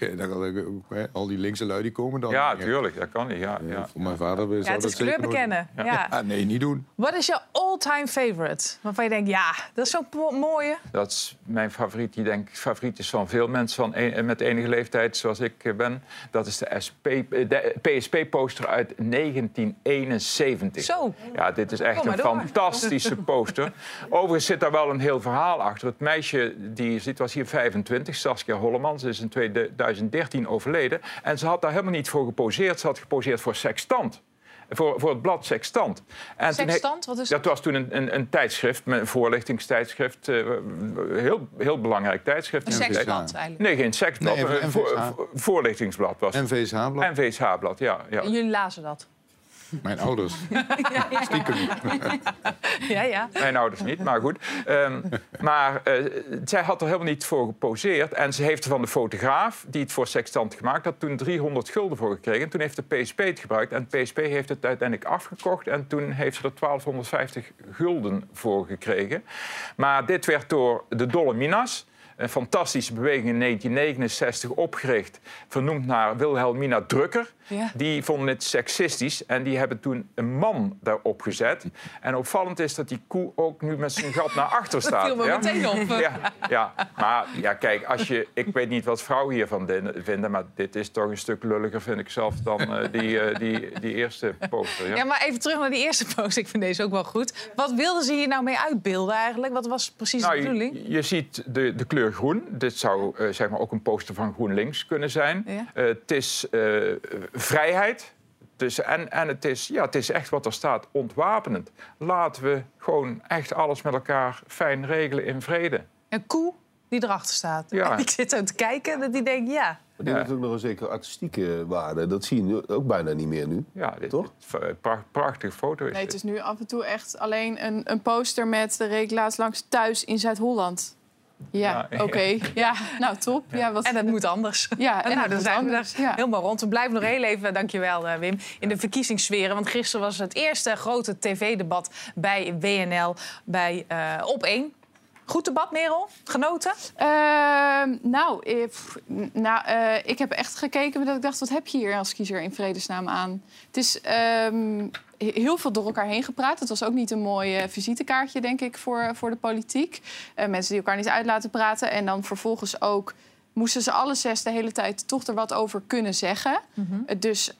[SPEAKER 3] hè, al die linkse lui die komen dan.
[SPEAKER 2] Ja, tuurlijk, dat kan niet. Ja, ja.
[SPEAKER 3] Voor mijn vader zou
[SPEAKER 1] Ja, het
[SPEAKER 3] dat
[SPEAKER 1] is
[SPEAKER 3] zeker
[SPEAKER 1] kleur bekennen. Ja.
[SPEAKER 3] Ja, nee, niet doen.
[SPEAKER 1] Wat is je all-time favorite? Waarvan je denkt, ja, dat is zo'n mo- mooie.
[SPEAKER 2] Dat is mijn favoriet. Die denk ik favoriet is van veel mensen van een- met enige leeftijd, zoals ik eh, ben. Dat is de, SP, eh, de PSP-poster uit 1971.
[SPEAKER 1] Zo.
[SPEAKER 2] Ja, dit is echt een
[SPEAKER 1] door.
[SPEAKER 2] fantastische poster. Overigens zit daar wel een heel verhaal achter. Het meisje die je ziet was hier 25, Saskia Holleman. Ze is in 2013 overleden. En ze had daar helemaal niet voor geposeerd. Ze had geposeerd voor Sextant. Voor, voor het blad Sextant. En
[SPEAKER 1] Sextant, wat is
[SPEAKER 2] dat? was toen een, een, een tijdschrift, een voorlichtingstijdschrift. eh, heel, heel belangrijk tijdschrift.
[SPEAKER 1] Een seksblad eigenlijk.
[SPEAKER 2] Nee, geen seksblad.
[SPEAKER 3] Nee,
[SPEAKER 2] een voor- voor- voorlichtingsblad was het.
[SPEAKER 3] NVSH-blad.
[SPEAKER 2] NVSH-blad, ja. ja.
[SPEAKER 1] En jullie lazen dat.
[SPEAKER 3] Mijn ouders. Stiekem.
[SPEAKER 1] Ja, ja.
[SPEAKER 2] Mijn ouders niet, maar goed. Ehm, maar eh, zij had er helemaal niet voor geposeerd. En ze heeft er van de fotograaf, die het voor Sextant gemaakt had... toen 300 gulden voor gekregen. En toen heeft de PSP het gebruikt. En de PSP heeft het uiteindelijk afgekocht. En toen heeft ze er 1250 gulden voor gekregen. Maar dit werd door de Dolominas... Een fantastische beweging in 1969 opgericht, vernoemd naar Wilhelmina Drucker.
[SPEAKER 1] Ja.
[SPEAKER 2] Die vonden het seksistisch en die hebben toen een man daarop gezet. En opvallend is dat die koe ook nu met zijn gat naar achter
[SPEAKER 1] Dat
[SPEAKER 2] staat.
[SPEAKER 1] viel me
[SPEAKER 2] ja?
[SPEAKER 1] meteen op.
[SPEAKER 2] Ja, ja, maar ja, kijk, als je, ik weet niet wat vrouwen hiervan vinden, maar dit is toch een stuk lulliger, vind ik zelf, dan eh, die, eh, die, die eerste poster. Ja?
[SPEAKER 1] Ja, maar even terug naar die eerste post. Ik vind deze ook wel goed. Wat wilden ze hier nou mee uitbeelden eigenlijk? Wat was precies
[SPEAKER 2] Nou,
[SPEAKER 1] de bedoeling?
[SPEAKER 2] je, je ziet de, de kleur groen. Dit zou eh, zeg maar ook een poster van GroenLinks kunnen zijn.
[SPEAKER 1] Ja.
[SPEAKER 2] Eh, het is eh, vrijheid. Dus, en en het, is, ja, het is echt wat er staat, ontwapenend. Laten we gewoon echt alles met elkaar fijn regelen in vrede.
[SPEAKER 1] Een koe die erachter staat.
[SPEAKER 2] Ja.
[SPEAKER 1] En ik zit zo te kijken dat die denkt, ja.
[SPEAKER 5] Maar die heeft ook nog een zekere artistieke waarde. Dat zie je nu ook bijna niet meer nu.
[SPEAKER 2] Ja, dit,
[SPEAKER 5] Toch?
[SPEAKER 2] dit- pra- prachtige foto is
[SPEAKER 6] Nee, het
[SPEAKER 2] dit.
[SPEAKER 6] is nu af en toe echt alleen een, een poster met de reek laatst langs thuis in Zuid-Holland. Ja, oké. Ja, nou top. Ja, wat...
[SPEAKER 1] En dat moet anders.
[SPEAKER 6] Ja, en
[SPEAKER 1] nou,
[SPEAKER 6] dat
[SPEAKER 1] dan zijn we
[SPEAKER 6] anders.
[SPEAKER 1] er helemaal rond. We blijven nog heel even, dankjewel uh, Wim, in de verkiezingssferen. Want gisteren was het eerste grote tv-debat bij WNL bij uh, Op 1. Goed debat, Merel? Genoten?
[SPEAKER 6] Uh, nou, ik, nou uh, ik heb echt gekeken dat ik dacht, wat heb je hier als kiezer in vredesnaam aan? Het is um, heel veel door elkaar heen gepraat. Het was ook niet een mooi uh, visitekaartje, denk ik, voor, voor de politiek. Uh, mensen die elkaar niet uit laten praten. En dan vervolgens ook moesten ze alle zes de hele tijd toch er wat over kunnen zeggen. Mm -hmm. Dus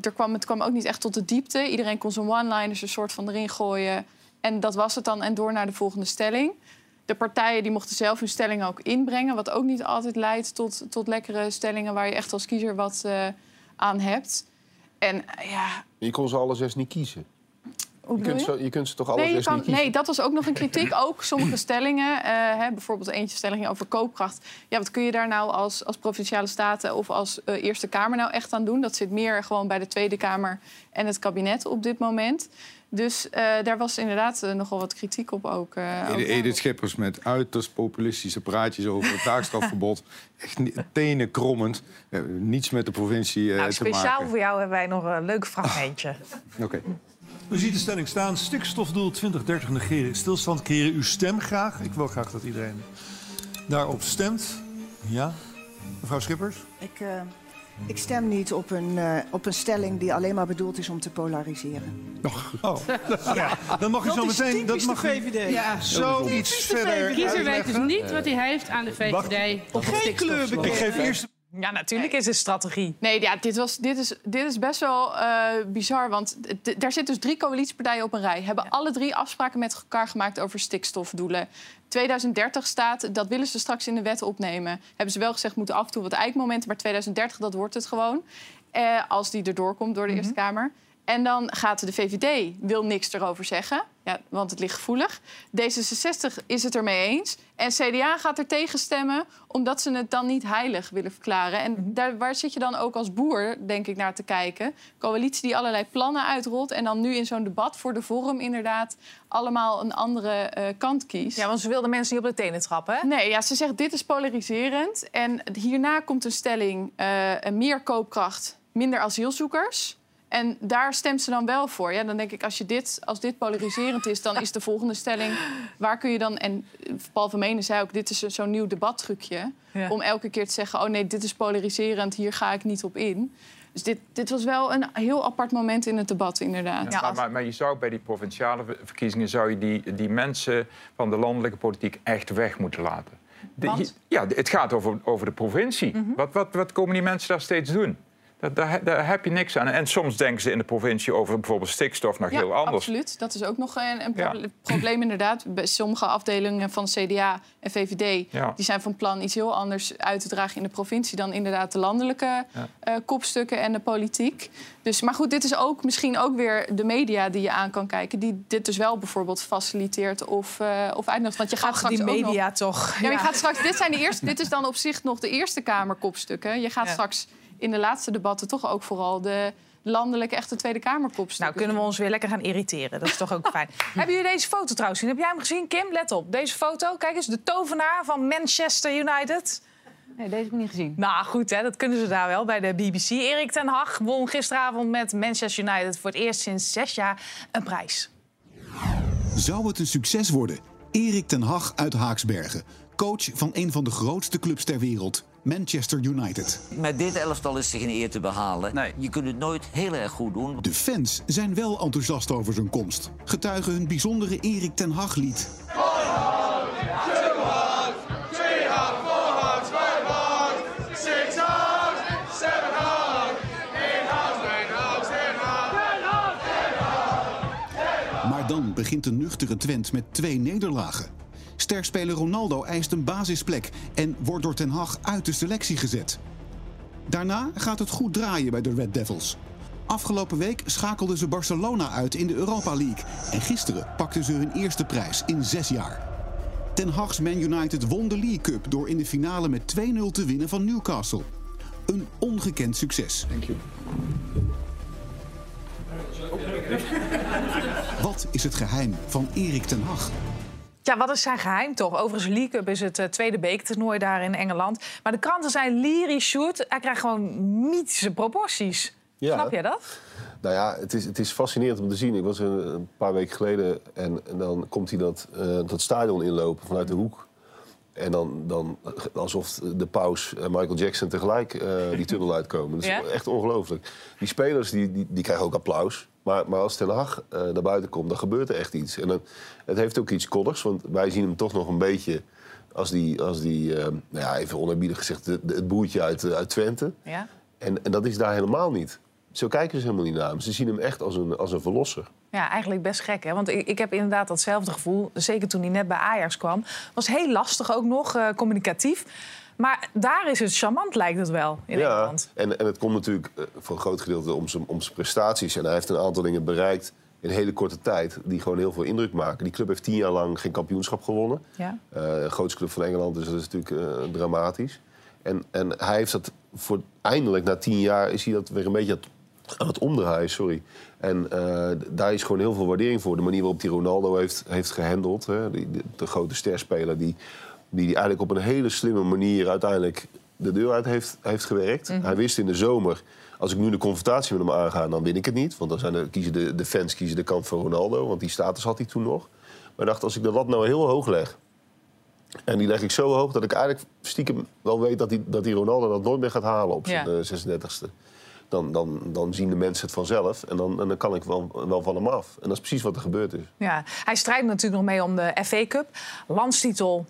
[SPEAKER 6] er kwam, het kwam ook niet echt tot de diepte. Iedereen kon zijn one-liners een soort van erin gooien. En dat was het dan. En door naar de volgende stelling. De partijen die mochten zelf hun stellingen ook inbrengen. Wat ook niet altijd leidt tot, tot lekkere stellingen... waar je echt als kiezer wat uh, aan hebt. En ja...
[SPEAKER 5] Je kon ze alle zes niet kiezen. Je, kunt
[SPEAKER 6] je?
[SPEAKER 5] Kunt ze toch alle
[SPEAKER 6] nee,
[SPEAKER 5] zes
[SPEAKER 6] kan,
[SPEAKER 5] niet kiezen?
[SPEAKER 6] Nee, dat was ook nog een kritiek. Ook sommige stellingen, uh, hè, bijvoorbeeld eentje stelling over koopkracht. Ja, wat kun je daar nou als, als provinciale staten of als uh, Eerste Kamer nou echt aan doen? Dat zit meer gewoon bij de Tweede Kamer en het kabinet op dit moment. Dus uh, daar was inderdaad uh, nogal wat kritiek op ook. Uh,
[SPEAKER 3] Edith, Edith Schippers met uiterst populistische praatjes over het taakstrafverbod. Echt tenen krommend. niets met de provincie
[SPEAKER 1] nou,
[SPEAKER 3] te maken.
[SPEAKER 1] Speciaal voor jou hebben wij nog een leuk fragmentje.
[SPEAKER 3] Oké. Okay.
[SPEAKER 15] U ziet de stelling staan. Stikstofdoel 2030 negeren. Stilstand keren. Uw stem graag. Ik wil graag dat iedereen daarop stemt. Ja. Mevrouw Schippers?
[SPEAKER 18] Ik, uh, ik stem niet op een, uh, op een stelling die alleen maar bedoeld is om te polariseren.
[SPEAKER 15] Nog. Oh. ja. Dan mag u zo meteen. Dat mag
[SPEAKER 19] VVD.
[SPEAKER 15] Ja, zoiets verder.
[SPEAKER 19] De kiezer weet dus niet wat hij heeft aan de VVD.
[SPEAKER 15] Wacht.
[SPEAKER 19] Op
[SPEAKER 15] Geen kleur Ik geef eerst.
[SPEAKER 1] Ja, natuurlijk is het strategie.
[SPEAKER 6] Nee, ja, dit, was, dit, is, dit is best wel uh, bizar. Want daar zitten dus drie coalitiepartijen op een rij. Hebben ja. alle drie afspraken met elkaar gemaakt over stikstofdoelen. 2030 staat, dat willen ze straks in de wet opnemen. Hebben ze wel gezegd, moeten af en toe wat eikmomenten. Maar 2030, dat wordt het gewoon. Uh, als die erdoor komt door de mm -hmm. Eerste Kamer. En dan gaat de VVD, wil niks erover zeggen, ja, want het ligt gevoelig. D66 is het ermee eens. En CDA gaat er tegen stemmen, omdat ze het dan niet heilig willen verklaren. En daar, waar zit je dan ook als boer, denk ik, naar te kijken? Coalitie die allerlei plannen uitrolt... en dan nu in zo'n debat voor de vorm inderdaad allemaal een andere uh, kant kiest.
[SPEAKER 1] Ja, want ze wilden mensen niet op de tenen trappen, hè?
[SPEAKER 6] Nee, ja, ze zegt dit is polariserend. En hierna komt een stelling, uh, meer koopkracht, minder asielzoekers... En daar stemt ze dan wel voor. Ja, dan denk ik, als, je dit, als dit polariserend is, dan is de volgende stelling... waar kun je dan... En Paul van Menen zei ook, dit is zo'n nieuw debattrucje... Ja. om elke keer te zeggen, oh nee, dit is polariserend, hier ga ik niet op in. Dus dit, dit was wel een heel apart moment in het debat, inderdaad.
[SPEAKER 2] Ja, maar, maar, maar, je zou bij die provinciale verkiezingen... zou je die, die mensen van de landelijke politiek echt weg moeten laten. De, ja, het gaat over, over de provincie. Mm -hmm. wat, wat, wat komen die mensen daar steeds doen? Daar, daar, daar, heb je niks aan. En soms denken ze in de provincie over bijvoorbeeld stikstof nog
[SPEAKER 6] ja,
[SPEAKER 2] heel anders.
[SPEAKER 6] absoluut. Dat is ook nog een, een proble ja. probleem inderdaad. Bij sommige afdelingen van CDA en VVD... Ja. die zijn van plan iets heel anders uit te dragen in de provincie... dan inderdaad de landelijke uh, kopstukken en de politiek. Dus, maar goed, dit is ook misschien ook weer de media die je aan kan kijken... die dit dus wel bijvoorbeeld faciliteert of, uh, of uitnodigt. Want je gaat
[SPEAKER 1] Ach,
[SPEAKER 6] straks
[SPEAKER 1] die media
[SPEAKER 6] ook nog...
[SPEAKER 1] toch.
[SPEAKER 6] Ja, je gaat straks, dit, zijn de eerste, dit is dan op zich nog de Eerste Kamer kopstukken. Je gaat straks in de laatste debatten toch ook vooral de landelijke echte Tweede Kamerkopstukken.
[SPEAKER 1] Nou, kunnen we ons weer lekker gaan irriteren. Dat is toch ook fijn. Hebben jullie deze foto trouwens gezien? Heb jij hem gezien, Kim? Let op. Deze foto, kijk eens, de tovenaar van Manchester United.
[SPEAKER 4] Nee, deze heb ik niet gezien.
[SPEAKER 1] Nou, goed, hè, dat kunnen ze daar wel bij de BBC. Erik ten Hag won gisteravond met Manchester United... voor het eerst sinds zes jaar een prijs.
[SPEAKER 8] Zou het een succes worden? Erik ten Hag uit Haaksbergen Coach van een van de grootste clubs ter wereld, Manchester United.
[SPEAKER 20] Met dit elftal is er geen eer te behalen. Je kunt het nooit heel erg goed doen.
[SPEAKER 8] De fans zijn wel enthousiast over zijn komst. Getuigen hun bijzondere Erik ten Hag lied. Maar dan begint de nuchtere Twent met twee nederlagen. Sterspeler Ronaldo eist een basisplek en wordt door Ten Hag uit de selectie gezet. Daarna gaat het goed draaien bij de Red Devils. Afgelopen week schakelden ze Barcelona uit in de Europa League. En gisteren pakten ze hun eerste prijs in zes jaar. Ten Hag's Man United won de League Cup door in de finale met 2-0 te winnen van Newcastle. Een ongekend succes. Wat is het geheim van Erik ten Hag?
[SPEAKER 1] Ja, wat is zijn geheim toch? Overigens, League Cup is het eh, tweede beektoernooi daar in Engeland. Maar de kranten zijn lyrisch shoot. Hij krijgt gewoon mythische proporties.
[SPEAKER 5] Ja.
[SPEAKER 1] Snap je dat?
[SPEAKER 5] Nou ja, het is, het is fascinerend om te zien. Ik was er een paar weken geleden en, en dan komt hij dat, eh, dat stadion inlopen vanuit de hoek. En dan, dan alsof de paus en Michael Jackson tegelijk eh, die tunnel uitkomen. Dat is
[SPEAKER 21] Ja?
[SPEAKER 5] echt ongelooflijk. Die spelers die, die, die krijgen ook applaus. Maar, maar als Ten Hag eh, naar buiten komt, dan gebeurt er echt iets. En dan, het heeft ook iets koddigs, want wij zien hem toch nog een beetje... als die, als die eh, nou ja, even onerbiedig gezegd, de- de- het boertje uit, eh, uit Twente.
[SPEAKER 1] Ja.
[SPEAKER 5] En, en dat is daar helemaal niet. Zo kijken ze helemaal niet naar hem. Ze zien hem echt als een, als een verlosser.
[SPEAKER 1] Ja, eigenlijk best gek, hè? Want ik, ik heb inderdaad datzelfde gevoel. Zeker toen hij net bij Ajax kwam. Was heel lastig ook nog, communicatief. Maar daar is het charmant, lijkt het wel, in
[SPEAKER 5] ja,
[SPEAKER 1] Engeland.
[SPEAKER 5] en, en het komt natuurlijk eh, voor een groot gedeelte om zijn, om zijn prestaties. En hij heeft een aantal dingen bereikt in hele korte tijd... die gewoon heel veel indruk maken. Die club heeft tien jaar lang geen kampioenschap gewonnen.
[SPEAKER 1] Ja.
[SPEAKER 5] Eh grootste club van Engeland, dus dat is natuurlijk eh, dramatisch. En, en hij heeft dat voor eindelijk, na tien jaar, is hij dat weer een beetje aan het- omdraaien. Sorry. En daar is gewoon heel veel waardering voor. De manier waarop hij Ronaldo heeft, heeft gehandeld. Hè, die, de, de grote sterspeler die, die eigenlijk op een hele slimme manier uiteindelijk de deur uit heeft, heeft gewerkt.
[SPEAKER 21] Mhm.
[SPEAKER 5] Hij wist in de zomer, als ik nu de confrontatie met hem aanga, dan win ik het niet. Want dan zijn de, kiezen de, de fans kiezen de kant van Ronaldo, want die status had hij toen nog. Maar dacht, als ik de lat nou heel hoog leg, en die leg ik zo hoog dat ik eigenlijk stiekem wel weet dat die, dat die Ronaldo dat nooit meer gaat halen op zijn
[SPEAKER 1] Ja.
[SPEAKER 5] eh, 36e. Dan, dan, dan zien de mensen het vanzelf en dan, en dan kan ik wel, wel van hem af. En dat is precies wat er gebeurd is.
[SPEAKER 1] Ja, hij strijdt natuurlijk nog mee om de FA Cup. Landstitel,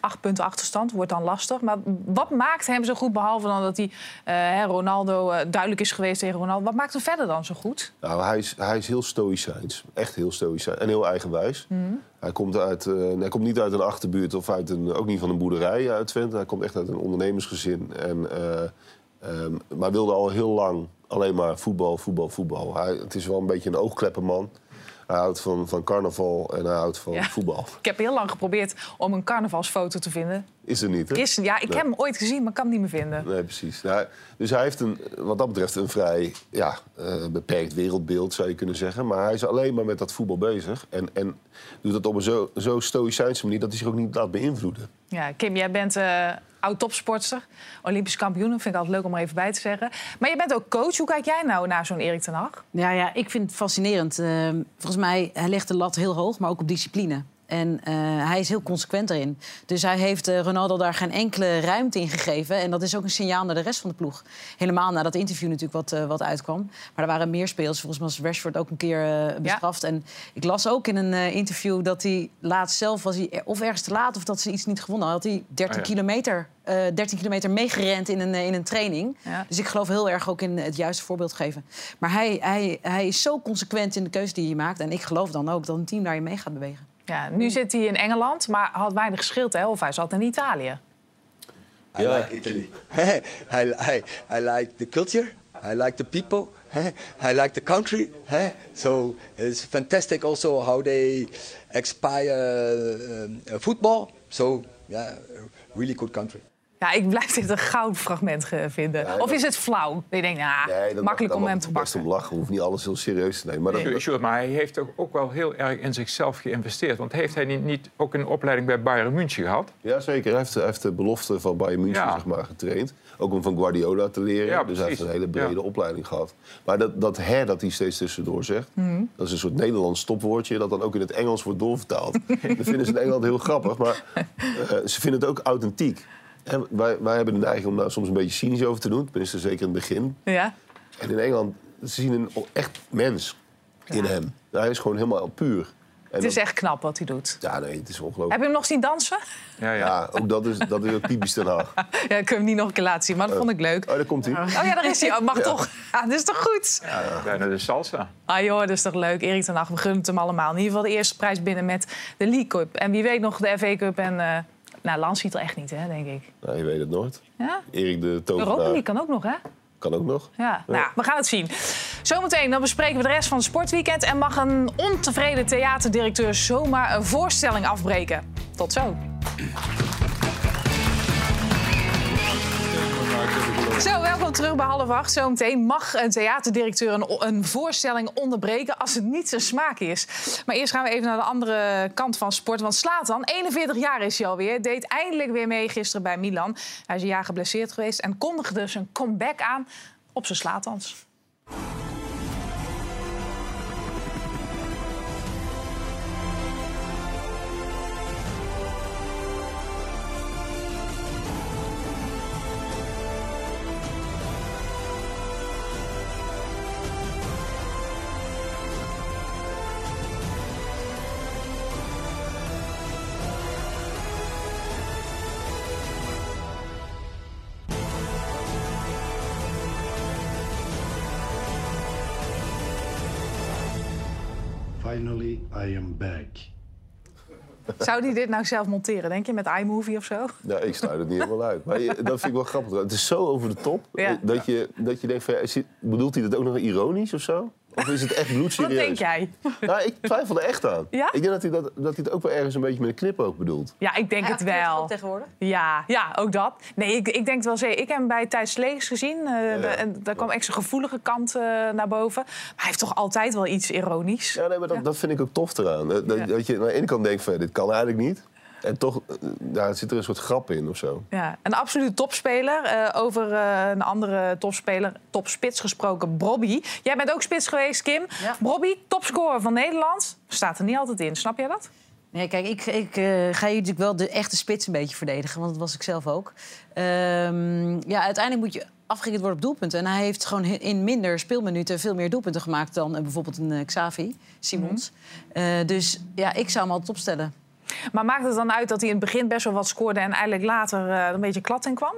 [SPEAKER 1] acht punten achterstand, wordt dan lastig. Maar wat maakt hem zo goed, behalve dan dat hij eh, Ronaldo eh, duidelijk is geweest tegen Ronaldo... wat maakt hem verder dan zo goed?
[SPEAKER 5] Nou, hij is, hij is heel stoïcijns. Echt heel stoïcijns. En heel eigenwijs.
[SPEAKER 1] Mhm.
[SPEAKER 5] Hij komt, uit, eh, hij komt niet uit een achterbuurt of uit een, ook niet van een boerderij uit Twente. Hij komt echt uit een ondernemersgezin. En, ehm, maar wilde al heel lang alleen maar voetbal, voetbal, voetbal. Hij, het is wel een beetje een oogklepperman. Hij houdt van, van carnaval en hij houdt van
[SPEAKER 1] Ja.
[SPEAKER 5] voetbal.
[SPEAKER 1] Ik heb heel lang geprobeerd om een carnavalsfoto te vinden.
[SPEAKER 5] Is er niet, hè?
[SPEAKER 1] Is, ja, ik
[SPEAKER 5] Nee.
[SPEAKER 1] heb hem ooit gezien, maar ik kan hem niet meer vinden.
[SPEAKER 5] Nee, precies. Dus hij heeft een, wat dat betreft een vrij ja, eh, beperkt wereldbeeld, zou je kunnen zeggen. Maar hij is alleen maar met dat voetbal bezig. En, en doet dat op een zo, zo stoïcijnse manier dat hij zich ook niet laat beïnvloeden.
[SPEAKER 1] Ja, Kim, jij bent eh oud topsportster, Olympisch kampioen. Vind ik altijd leuk om er even bij te zeggen. Maar je bent ook coach. Hoe kijk jij nou naar zo'n Erik ten Hag?
[SPEAKER 4] Ja, ja, ik vind het fascinerend. Eh, volgens mij, hij legt de lat heel hoog, maar ook op discipline. En eh, hij is heel consequent erin. Dus hij heeft eh, Ronaldo daar geen enkele ruimte in gegeven. En dat is ook een signaal naar de rest van de ploeg. Helemaal na dat interview natuurlijk wat, eh, wat uitkwam. Maar er waren meer spelers. Volgens mij was Rashford ook een keer eh, bestraft. En ik las ook in een eh, interview dat hij laatst zelf... was hij er- of ergens te laat of dat ze iets niet gewonnen had. hij 13
[SPEAKER 1] Oh ja.
[SPEAKER 4] kilometer, eh 13 kilometer meegerend in een, in een training.
[SPEAKER 1] Ja.
[SPEAKER 4] Dus ik geloof heel erg ook in het juiste voorbeeld geven. Maar hij, hij, hij is zo consequent in de keuze die hij maakt. En ik geloof dan ook dat een team daarin mee gaat bewegen.
[SPEAKER 1] Ja, nu zit hij in Engeland, maar had weinig geschild, hè? Of hij zat in Italië.
[SPEAKER 22] I like Italy. I, I, I like the culture. I like the people. I like the country. So it's fantastic also how they expire uh, football. So yeah, really good country.
[SPEAKER 1] Ja, ik blijf dit een goudfragment ge- vinden. of is het flauw? Ik denk, nou,
[SPEAKER 5] Nee, dat
[SPEAKER 1] makkelijk om hem te
[SPEAKER 5] best om lachen. Hoeven niet alles heel serieus te nemen. Maar dat,
[SPEAKER 2] Nee, sure, maar hij heeft ook, ook wel heel erg in zichzelf geïnvesteerd. Want heeft hij niet, niet ook een opleiding bij Bayern München gehad?
[SPEAKER 5] Ja, zeker. Hij heeft, hij heeft de belofte van Bayern München
[SPEAKER 2] Ja.
[SPEAKER 5] zeg maar, getraind. Ook om van Guardiola te leren.
[SPEAKER 2] Ja,
[SPEAKER 5] dus hij heeft een hele brede
[SPEAKER 2] Ja.
[SPEAKER 5] opleiding gehad. Maar dat, dat her dat hij steeds tussendoor zegt...
[SPEAKER 1] Mhm.
[SPEAKER 5] dat is een soort Nederlands stopwoordje... dat dan ook in het Engels wordt doorvertaald. dat vinden ze in Engeland heel grappig. Maar eh, ze vinden het ook authentiek. En wij, wij hebben de neiging om daar soms een beetje cynisch over te doen. Tenminste, zeker in het begin.
[SPEAKER 1] Ja.
[SPEAKER 5] En in Engeland ze zien een echt mens in hem. Hij is gewoon helemaal puur. En
[SPEAKER 1] Het is
[SPEAKER 5] dat-
[SPEAKER 1] echt knap wat hij doet.
[SPEAKER 5] Ja, nee, het is ongelooflijk.
[SPEAKER 1] Heb je hem nog zien dansen?
[SPEAKER 2] Ja,
[SPEAKER 5] ja. ook dat is, dat is ook typisch Den Haag.
[SPEAKER 1] Ja, ik kan hem niet nog een keer laten zien, maar dat vond ik leuk.
[SPEAKER 5] Oh, daar komt hij.
[SPEAKER 1] Oh ja, daar is hij. Oh, mag
[SPEAKER 5] Ja.
[SPEAKER 1] toch? Ja, dat is toch goed?
[SPEAKER 2] Bijna de salsa.
[SPEAKER 1] Ah joh, dat is toch leuk. Erik ten Hag, we gunnen het hem allemaal. In ieder geval de eerste prijs binnen met de League Cup. En wie weet nog de FA Cup en... eh nou, Lans ziet er echt niet, hè, denk ik.
[SPEAKER 5] Nou, je weet het nooit.
[SPEAKER 1] Ja?
[SPEAKER 5] Erik de
[SPEAKER 1] Europa
[SPEAKER 5] Tovenaar
[SPEAKER 1] League kan ook nog, hè?
[SPEAKER 5] kan ook nog.
[SPEAKER 1] Ja, nou, we gaan het zien. Zometeen dan bespreken we de rest van het sportweekend... en mag een ontevreden theaterdirecteur zomaar een voorstelling afbreken. Tot zo. Zo, welkom terug bij half acht. Zometeen mag een theaterdirecteur een, een voorstelling onderbreken als het niet zijn smaak is. Maar eerst gaan we even naar de andere kant van sport. Want Slatan, 41 jaar is hij alweer, deed eindelijk weer mee gisteren bij Milan. Hij is een jaar geblesseerd geweest en kondigde zijn comeback aan op zijn Slatans.
[SPEAKER 23] Finally, I am back.
[SPEAKER 1] Zou hij dit nou zelf monteren, denk je, met iMovie of zo?
[SPEAKER 5] Nou, ik sluit het niet helemaal uit. Maar je- dat vind ik wel grappig. Het is zo over de top
[SPEAKER 1] Ja.
[SPEAKER 5] dat, je, dat je denkt van... Ja, bedoelt hij dat ook nog ironisch of zo? Of is het echt
[SPEAKER 1] Wat
[SPEAKER 5] bloedserieus?
[SPEAKER 1] denk jij?
[SPEAKER 5] Nou, ik twijfel er echt aan.
[SPEAKER 1] Ja?
[SPEAKER 5] Ik denk dat hij, dat, dat hij het ook wel ergens een beetje met een knipoog bedoelt.
[SPEAKER 1] Ja, ik denk
[SPEAKER 4] Hij
[SPEAKER 1] het wel.
[SPEAKER 4] tegenwoordig?
[SPEAKER 1] Ja, ja, ook dat. Nee, ik, ik denk het wel zeker. Ik heb hem bij Thijs Slees gezien. eh, de- en daar kwam echt zijn gevoelige kant eh, naar boven. Maar hij heeft toch altijd wel iets ironisch.
[SPEAKER 5] Ja, nee, maar dat, dat vind ik ook tof eraan. Dat, dat,
[SPEAKER 1] Ja.
[SPEAKER 5] dat je aan de ene kant denkt van, dit kan eigenlijk niet. En toch eh, ja, zit er een soort grap in of zo.
[SPEAKER 1] Ja, een absoluut topspeler. Eh, over eh, een andere topspeler, topspits gesproken, Brobby. Jij bent ook spits geweest, Kim. Brobby, topscorer van Nederland. Staat er niet altijd in, snap jij dat?
[SPEAKER 4] Nee, kijk, ik, ik eh, ga hier natuurlijk wel de echte spits een beetje verdedigen, want dat was ik zelf ook. Ehm, ja, uiteindelijk moet je afgerekend worden op doelpunten. En hij heeft gewoon in minder speelminuten veel meer doelpunten gemaakt dan eh, bijvoorbeeld een eh, Xavi Simons. Eh, dus ja, ik zou hem altijd opstellen.
[SPEAKER 1] Maar maakt het dan uit dat hij in het begin best wel wat scoorde... en eigenlijk later eh, een beetje klad in kwam?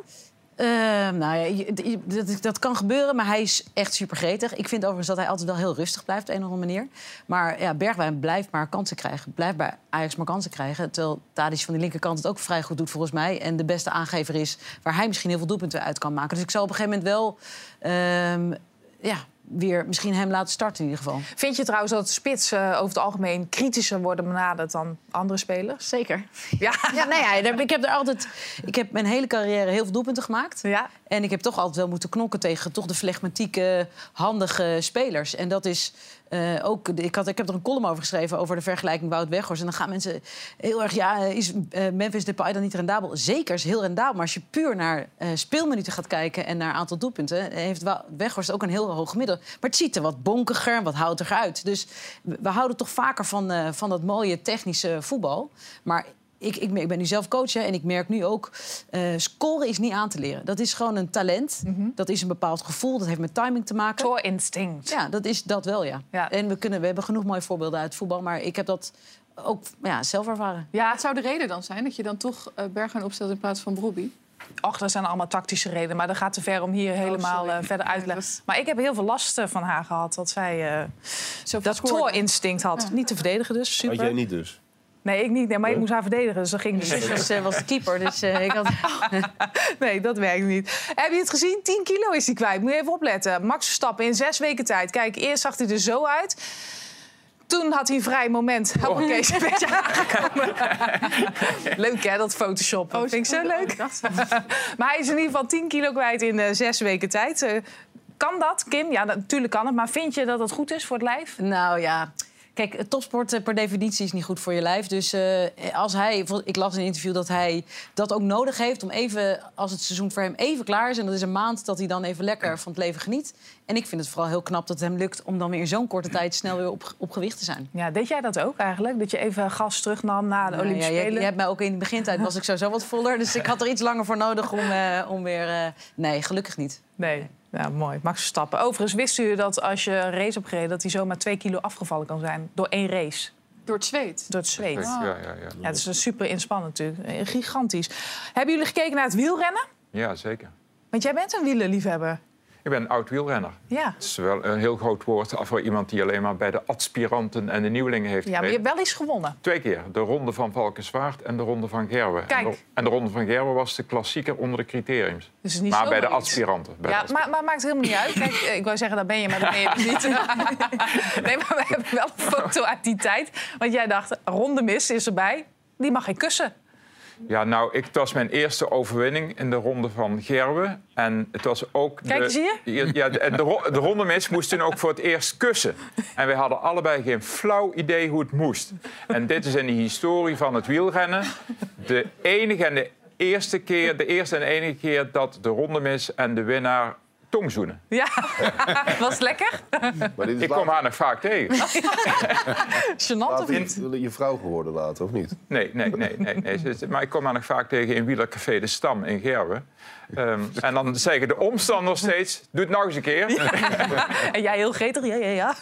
[SPEAKER 4] Ehm, nou ja, dat, dat kan gebeuren, maar hij is echt super gretig. Ik vind overigens dat hij altijd wel heel rustig blijft op een of andere manier. Maar ja, Bergwijn blijft maar kansen krijgen. Blijft bij Ajax maar kansen krijgen. Terwijl Tadic van de linkerkant het ook vrij goed doet volgens mij. En de beste aangever is waar hij misschien heel veel doelpunten uit kan maken. Dus ik zal op een gegeven moment wel ehm, ja, weer misschien hem laten starten in ieder geval.
[SPEAKER 1] Vind je trouwens dat spits eh, over het algemeen kritischer worden benaderd dan andere spelers?
[SPEAKER 4] Zeker.
[SPEAKER 1] Ja,
[SPEAKER 4] Ja, nou ja, ik heb er altijd. Ik heb mijn hele carrière heel veel doelpunten gemaakt.
[SPEAKER 1] Ja.
[SPEAKER 4] En ik heb toch altijd wel moeten knokken tegen toch de flegmatieke, handige spelers. En dat is eh, ook. Ik, had, ik heb er een column over geschreven over de vergelijking Wout Weghorst. En dan gaan mensen heel erg. Ja, is eh, Memphis Depay dan niet rendabel? Zeker, is heel rendabel. Maar als je puur naar eh, speelminuten gaat kijken en naar aantal doelpunten, heeft Weghorst ook een heel hoog gemiddelde. Maar het ziet er wat bonkiger, wat houtiger uit. Dus we, houden toch vaker van, van dat mooie technische voetbal. Maar ik, ik, ik ben nu zelf coach hè, en ik merk nu ook... eh, scoren is niet aan te leren. Dat is gewoon een talent. Dat is een bepaald gevoel. Dat heeft met timing te maken.
[SPEAKER 1] Voor instinct.
[SPEAKER 4] Ja, dat is dat wel, ja. En we, kunnen, we hebben genoeg mooie voorbeelden uit het voetbal. Maar ik heb dat ook ja, zelf ervaren.
[SPEAKER 6] Ja, het zou de reden dan zijn dat je dan toch uh, opstelt in plaats van Brobby.
[SPEAKER 1] Och, dat zijn allemaal tactische redenen. Maar dat gaat te ver om hier helemaal uh, verder uit te leggen. Maar ik heb heel veel last uh, van haar gehad. Dat zij uh, dat toorinstinct had. Ja. Niet te verdedigen dus, super.
[SPEAKER 5] Had jij niet dus?
[SPEAKER 1] Nee, ik niet. Nee, maar ik moest haar verdedigen, dus dat ging dus.
[SPEAKER 4] Ik was, was de keeper, dus ik had...
[SPEAKER 1] nee, dat werkt niet. Heb je het gezien? 10 kilo is hij kwijt. Moet je even opletten. Max Verstappen in zes weken tijd. Kijk, eerst zag hij er zo uit. toen had hij een vrij moment. Hoppakee, is een beetje aangekomen. leuk hè, dat Photoshop. Dat vind ik zo leuk. maar hij is in ieder geval 10 kilo kwijt in eh, zes weken tijd. Eh, kan dat, Kim? Ja, natuurlijk kan het. Maar vind je dat het goed is voor het lijf?
[SPEAKER 4] Nou ja, kijk, topsport eh, per definitie is niet goed voor je lijf. Dus eh, als hij, ik las in een interview dat hij dat ook nodig heeft om even, als het seizoen voor hem even klaar is, en dat is een maand, dat hij dan even lekker van het leven geniet. En ik vind het vooral heel knap dat het hem lukt om dan weer in zo'n korte tijd snel weer op, op gewicht te zijn.
[SPEAKER 1] Ja, deed jij dat ook eigenlijk? Dat je even gas terugnam na de
[SPEAKER 4] Nou
[SPEAKER 1] Olympische
[SPEAKER 4] ja, je,
[SPEAKER 1] Spelen?
[SPEAKER 4] je hebt mij ook in de begintijd was ik sowieso wat voller. Dus ik had er iets langer voor nodig om, eh, om weer. eh, nee, gelukkig niet.
[SPEAKER 1] Nee. Ja, mooi. Max Verstappen. Overigens, wist u dat als je een race hebt gereden... dat hij zomaar twee kilo afgevallen kan zijn door één race?
[SPEAKER 6] Door het zweet?
[SPEAKER 1] Door het zweet.
[SPEAKER 2] Ja, ja, ja.
[SPEAKER 1] Ja, het is een super inspannend natuurlijk. Eh, Gigantisch. Hebben jullie gekeken naar het wielrennen?
[SPEAKER 2] ja, zeker.
[SPEAKER 1] Want jij bent een wielerliefhebber.
[SPEAKER 2] Ik ben een oud wielrenner.
[SPEAKER 1] Ja.
[SPEAKER 2] Het is wel een heel groot woord voor iemand die alleen maar bij de aspiranten en de nieuwelingen heeft
[SPEAKER 1] Ja, maar je hebt wel eens gewonnen.
[SPEAKER 2] Twee keer. De ronde van Valkenswaard en de ronde van Gerwen.
[SPEAKER 1] Kijk.
[SPEAKER 2] En de, en de ronde van Gerwen was de klassieker onder de criteriums.
[SPEAKER 1] Dus het niet
[SPEAKER 2] maar bij de aspiranten. Bij de
[SPEAKER 1] Ja, maar, maar maakt helemaal niet uit. Kijk, eh, ik wou zeggen, daar ben je, maar dat ben je dus niet. Nee, maar we hebben wel een foto uit die tijd. Want jij dacht, ronde mis is erbij. Die mag geen kussen.
[SPEAKER 2] Ja, nou, ik, het was mijn eerste overwinning in de ronde van Gerwen. En het was ook.
[SPEAKER 1] Kijk,
[SPEAKER 2] de,
[SPEAKER 1] zie
[SPEAKER 2] je? Ja, de, de, de rondemis moest toen ook voor het eerst kussen. En wij hadden allebei geen flauw idee hoe het moest. En dit is in de historie van het wielrennen de enige en de eerste keer, de eerste en enige keer dat de rondemis en de winnaar tongzoenen.
[SPEAKER 1] Ja, was het lekker?
[SPEAKER 5] Maar dit is
[SPEAKER 2] Ik kom haar nog vaak tegen.
[SPEAKER 1] Gênant of niet?
[SPEAKER 5] je vrouw geworden later, of niet?
[SPEAKER 2] Nee, nee, nee. nee, nee. Maar ik kom haar nog vaak tegen in Wielercafé De Stam in Gerwen. Ehm, en dan zeggen de omstanders steeds, doe het nog eens een keer. Ja,
[SPEAKER 1] En jij heel gretig? Ja, ja, ja.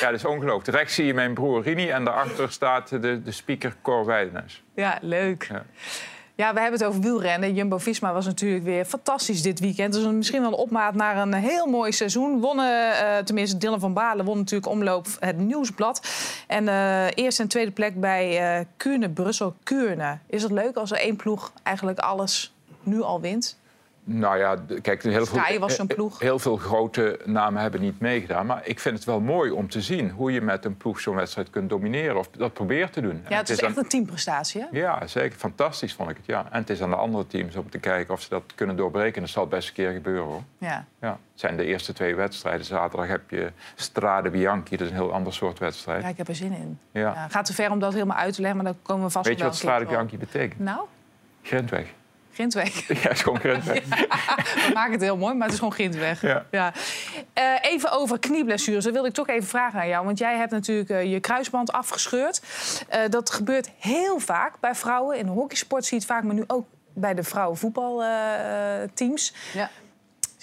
[SPEAKER 2] dat is ongelooflijk. Rechts zie je mijn broer Rini en daarachter staat de, de speaker Cor Weidenes.
[SPEAKER 1] Ja, leuk.
[SPEAKER 2] Ja.
[SPEAKER 1] Ja, we hebben het over wielrennen. Jumbo-Visma was natuurlijk weer fantastisch dit weekend. Dus misschien wel een opmaat naar een heel mooi seizoen. Wonnen, eh, tenminste Dylan van Balen won natuurlijk omloop het Nieuwsblad. En eh, eerste en tweede plek bij eh Kuurne, Brussel-Kuurne. Is het leuk als er één ploeg eigenlijk alles nu al wint?
[SPEAKER 2] Nou ja, kijk, heel veel,
[SPEAKER 1] was zo'n
[SPEAKER 2] eh,
[SPEAKER 1] ploeg.
[SPEAKER 2] heel veel grote namen hebben niet meegedaan. Maar ik vind het wel mooi om te zien hoe je met een ploeg zo'n wedstrijd kunt domineren. Of dat probeert te doen.
[SPEAKER 1] Ja, het is
[SPEAKER 2] aan-
[SPEAKER 1] echt een teamprestatie, hè?
[SPEAKER 2] Ja, zeker. Fantastisch vond ik het, ja. En het is aan de andere teams om te kijken of ze dat kunnen doorbreken. Dat zal best een keer gebeuren, hoor.
[SPEAKER 1] Ja.
[SPEAKER 2] Ja. Het zijn de eerste twee wedstrijden. Zaterdag heb je Strade Bianchi. Dat is een heel ander soort wedstrijd.
[SPEAKER 1] Ja, ik heb er zin in.
[SPEAKER 2] Ja.
[SPEAKER 1] Ja, gaat te ver om dat helemaal uit te leggen, maar dan komen we vast
[SPEAKER 2] Weet je wat
[SPEAKER 1] een
[SPEAKER 2] Strade. Bianchi betekent?
[SPEAKER 1] Nou,
[SPEAKER 2] Grindweg.
[SPEAKER 1] Grindweg.
[SPEAKER 2] Ja, het is gewoon Grindweg.
[SPEAKER 1] We maken het heel mooi, maar het is gewoon Grindweg.
[SPEAKER 2] Ja.
[SPEAKER 1] Eh, even over knieblessures. Dat wilde ik toch even vragen aan jou. Want jij hebt natuurlijk eh, je kruisband afgescheurd. Eh, dat gebeurt heel vaak bij vrouwen. In de hockeysport zie je het vaak, maar nu ook bij de vrouwenvoetbalteams.
[SPEAKER 4] Ja.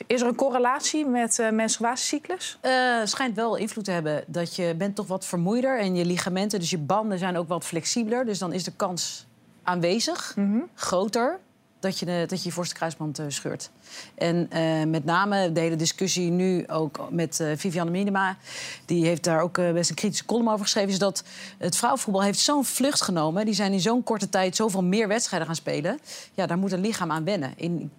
[SPEAKER 1] Is er een correlatie met eh menstruatiecyclus?
[SPEAKER 4] Eh, schijnt wel invloed te hebben dat je bent toch wat vermoeider en je ligamenten, dus je banden zijn ook wat flexibeler. Dus dan is de kans aanwezig, groter, dat je, de, dat je je voorste kruisband eh, scheurt. En eh, met name de hele discussie nu ook met eh, Vivianne Minima... die heeft daar ook best een kritische column over geschreven... is dat het vrouwenvoetbal heeft zo'n vlucht genomen. Die zijn in zo'n korte tijd zoveel meer wedstrijden gaan spelen. Ja, daar moet een lichaam aan wennen. In,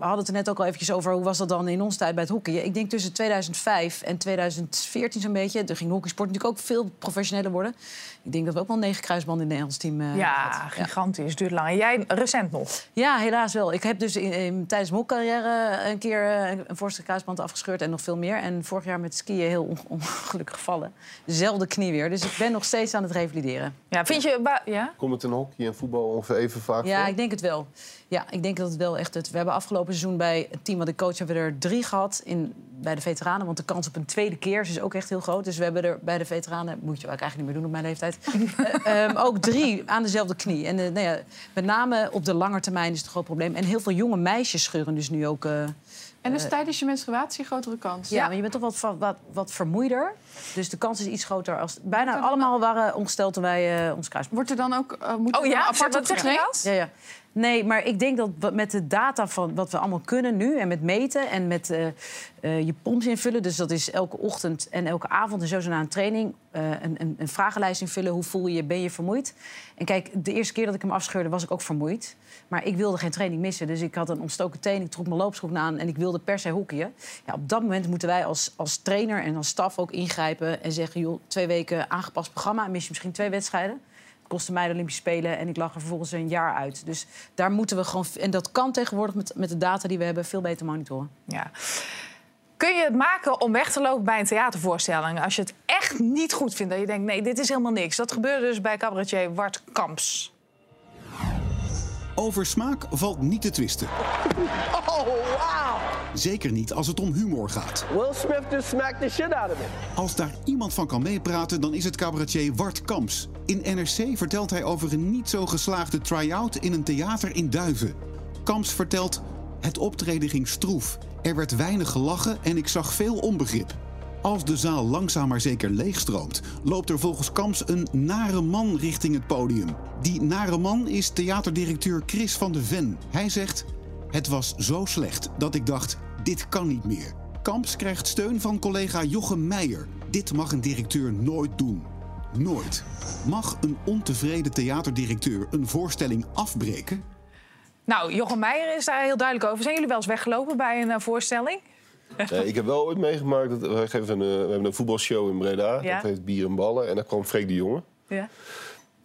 [SPEAKER 4] we hadden het er net ook al eventjes over. Hoe was dat dan in onze tijd bij het hockey? Ik denk tussen 2005 en 2014 zo'n beetje. Er ging hockeysport natuurlijk ook veel professioneler worden. Ik denk dat we ook wel negen kruisbanden in het Nederlands team eh,
[SPEAKER 1] ja,
[SPEAKER 4] hadden.
[SPEAKER 1] gigantisch. Duurt lang. En jij recent nog?
[SPEAKER 4] Ja, helaas wel. Ik heb dus in, in- tijdens mijn hockeycarrière een keer eh, een voorste kruisband afgescheurd en nog veel meer. En vorig jaar met skiën heel on- ongelukkig gevallen. Dezelfde knie weer. Dus ik ben nog steeds aan het revalideren.
[SPEAKER 1] Ja, vind je... Ja?
[SPEAKER 5] Komt het in hockey en voetbal ongeveer even vaak
[SPEAKER 4] Ja,
[SPEAKER 5] voor?
[SPEAKER 4] ik denk het wel. Ja, ik denk dat het wel echt... Het, we hebben afgelopen seizoen bij het team wat ik coach... hebben we er drie gehad in, bij de veteranen. Want de kans op een tweede keer is ook echt heel groot. Dus we hebben er bij de veteranen... moet je eigenlijk niet meer doen op mijn leeftijd... eh, ehm, ook drie aan dezelfde knie. En eh, nou ja, met name op de lange termijn is het een groot probleem. En heel veel jonge meisjes scheuren dus nu ook... eh,
[SPEAKER 6] En dus tijdens je menstruatie een grotere kans?
[SPEAKER 4] ja, maar je bent toch wat, wat, wat, vermoeider. Dus de kans is iets groter. Als, bijna allemaal waren ongesteld toen wij eh ons kruis.
[SPEAKER 6] Wordt er dan ook uh, moet
[SPEAKER 1] Oh ja?
[SPEAKER 6] apart op getraind?
[SPEAKER 4] Ja, ja. Nee, maar ik denk dat met de data van wat we allemaal kunnen nu... en met meten en met eh, eh, je pomps invullen... dus dat is elke ochtend en elke avond en zo zo na een training... eh, een, een, een vragenlijst invullen. Hoe voel je je? Ben je vermoeid? En kijk, de eerste keer dat ik hem afscheurde was ik ook vermoeid. Maar ik wilde geen training missen. Dus ik had een ontstoken teen, ik trok mijn loopschoen aan... en ik wilde per se hockeyen. Ja, op dat moment moeten wij als, als trainer en als staf ook ingrijpen... en zeggen, joh, twee weken aangepast programma... mis je misschien twee wedstrijden kostte mij de Olympische Spelen en ik lag er vervolgens een jaar uit. Dus daar moeten we gewoon... En dat kan tegenwoordig met, met de data die we hebben veel beter monitoren.
[SPEAKER 1] Ja. Kun je het maken om weg te lopen bij een theatervoorstelling... als je het echt niet goed vindt, dat je denkt... nee, dit is helemaal niks. Dat gebeurde dus bij cabaretier Wart Kamps.
[SPEAKER 8] Over smaak valt niet te twisten.
[SPEAKER 23] Oh, wow!
[SPEAKER 8] Zeker niet als het om humor gaat.
[SPEAKER 23] Will Smith just smacked the shit out of me.
[SPEAKER 8] Als daar iemand van kan meepraten, dan is het cabaretier Wart Kamps. In NRC vertelt hij over een niet zo geslaagde try-out in een theater in Duiven. Kamps vertelt: Het optreden ging stroef. Er werd weinig gelachen en ik zag veel onbegrip. Als de zaal langzaam maar zeker leegstroomt, loopt er volgens Kamps een nare man richting het podium. Die nare man is theaterdirecteur Chris van de Ven. Hij zegt: Het was zo slecht dat ik dacht: dit kan niet meer. Kamps krijgt steun van collega Jochem Meijer. Dit mag een directeur nooit doen. Nooit. Mag een ontevreden theaterdirecteur een voorstelling afbreken?
[SPEAKER 1] Nou, Jochem Meijer is daar heel duidelijk over. Zijn jullie wel eens weggelopen bij een eh, voorstelling?
[SPEAKER 5] Nee, ik heb wel ooit meegemaakt, dat, wij geven een, eh, we hebben een voetbalshow in Breda.
[SPEAKER 1] Ja.
[SPEAKER 5] Dat heet Bier en Ballen. En daar kwam Freek de Jonge.
[SPEAKER 1] Ja.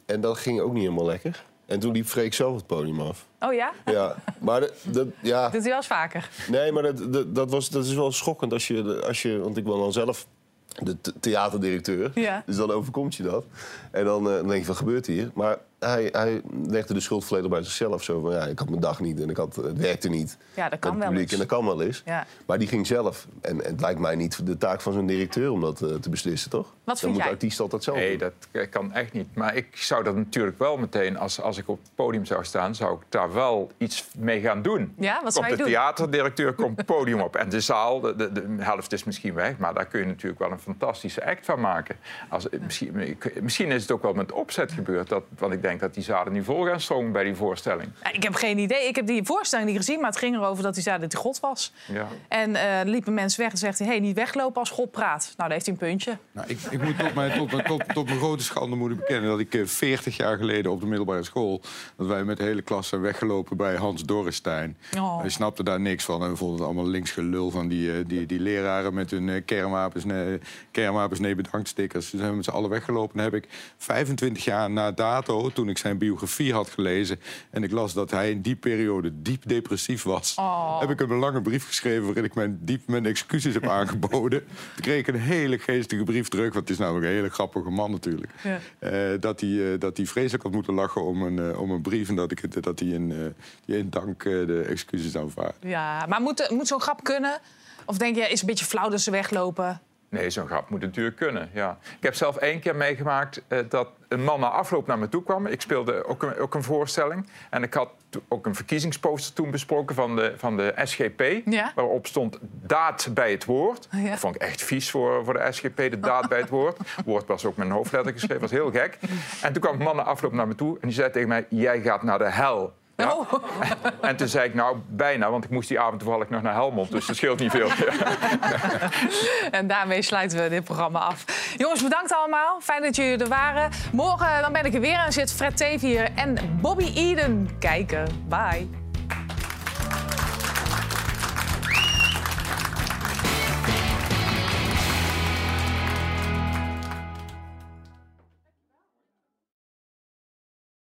[SPEAKER 5] En dat ging ook niet helemaal lekker. En toen liep Freek zelf het podium af.
[SPEAKER 1] Oh ja?
[SPEAKER 5] Ja, maar dat, dat- ja,
[SPEAKER 1] Doet hij wel eens vaker?
[SPEAKER 5] nee, maar dat, dat, dat, was, dat is wel schokkend als je, als je... Want ik ben dan zelf de th- theaterdirecteur.
[SPEAKER 1] Ja.
[SPEAKER 5] Dus dan overkomt je dat. En dan, eh, dan denk je, wat gebeurt hier? Maar hij, hij legde de schuld volledig bij zichzelf. Zo van, ja, ik had mijn dag niet en ik had, het werkte niet.
[SPEAKER 1] Ja, dat kan
[SPEAKER 5] met
[SPEAKER 1] wel
[SPEAKER 5] het publiek.
[SPEAKER 1] eens.
[SPEAKER 5] En dat kan wel eens.
[SPEAKER 1] Ja.
[SPEAKER 5] Maar die ging zelf. En, en het lijkt mij niet de taak van zo'n directeur om dat eh, te beslissen, toch?
[SPEAKER 1] Wat
[SPEAKER 5] Dan
[SPEAKER 1] vind
[SPEAKER 5] moet
[SPEAKER 1] jij?
[SPEAKER 5] de artiest altijd zelf
[SPEAKER 2] Nee,
[SPEAKER 5] doen.
[SPEAKER 2] dat kan echt niet. Maar ik zou dat natuurlijk wel meteen, als, als ik op het podium zou staan, zou ik daar wel iets mee gaan doen.
[SPEAKER 1] Ja, wat zou
[SPEAKER 2] komt
[SPEAKER 1] je
[SPEAKER 2] de
[SPEAKER 1] doen?
[SPEAKER 2] theaterdirecteur komt het podium op. En de zaal, de, de, de helft is misschien weg, maar daar kun je natuurlijk wel een fantastische act van maken. Als, misschien, misschien is het ook wel met opzet gebeurd, dat, want ik denk dat die zalen nu vol gaan stromen bij die voorstelling.
[SPEAKER 1] Ik heb geen idee. Ik heb die voorstelling niet gezien, maar het ging erover dat hij zei dat hij God was.
[SPEAKER 2] Ja.
[SPEAKER 1] En eh, liepen mensen weg en zegt hij: hey, niet weglopen als God praat. Nou, daar heeft hij een puntje.
[SPEAKER 3] Nou, ik, ik moet tot mijn, tot, mijn- tot, tot mijn grote schande moet ik bekennen dat ik eh, 40 jaar geleden op de middelbare school... dat wij met de hele klas zijn weggelopen bij Hans Dorrestein.
[SPEAKER 1] Oh.
[SPEAKER 3] Wij snapten daar niks van en we vonden het allemaal linksgelul van die, eh, die, die leraren... met hun eh, kernwapens, nee, kernwapens nee bedankt stickers. Toen zijn we met z'n allen weggelopen. En heb ik 25 jaar na dato, toen ik zijn biografie had gelezen... en ik las dat hij in die periode diep depressief was...
[SPEAKER 1] Oh.
[SPEAKER 3] heb ik hem een lange brief geschreven waarin ik mijn, diep mijn excuses heb aangeboden. Toen kreeg ik een hele geestige brief terug, want het is namelijk een hele grappige man natuurlijk.
[SPEAKER 1] Ja.
[SPEAKER 3] Eh, dat, hij, eh, dat hij vreselijk had moeten lachen om een, eh, om een brief en dat, ik, dat hij in, die in dank de excuses aanvaardt.
[SPEAKER 1] Ja, maar moet, moet zo'n grap kunnen? Of denk je, is een beetje flauw dat ze weglopen?
[SPEAKER 2] Nee, zo'n grap moet natuurlijk kunnen. Ja. Ik heb zelf één keer meegemaakt eh, dat een man na afloop naar me toe kwam. Ik speelde ook een, ook een voorstelling. En ik had ook een verkiezingsposter toen besproken van de, van de SGP.
[SPEAKER 1] Ja.
[SPEAKER 2] Waarop stond daad bij het woord.
[SPEAKER 1] Ja.
[SPEAKER 2] Dat vond ik echt vies voor, voor de SGP, de daad bij het woord. Het woord was ook met een hoofdletter geschreven, was heel gek. En toen kwam een man na afloop naar me toe en die zei tegen mij... jij gaat naar de hel. Ja.
[SPEAKER 1] Oh.
[SPEAKER 2] En toen zei ik, nou, bijna, want ik moest die avond toevallig nog naar Helmond. Dus dat scheelt niet veel.
[SPEAKER 1] En daarmee sluiten we dit programma af. Jongens, bedankt allemaal. Fijn dat jullie er waren. Morgen dan ben ik er weer en zit Fred Tevier en Bobby Eden kijken. Bye.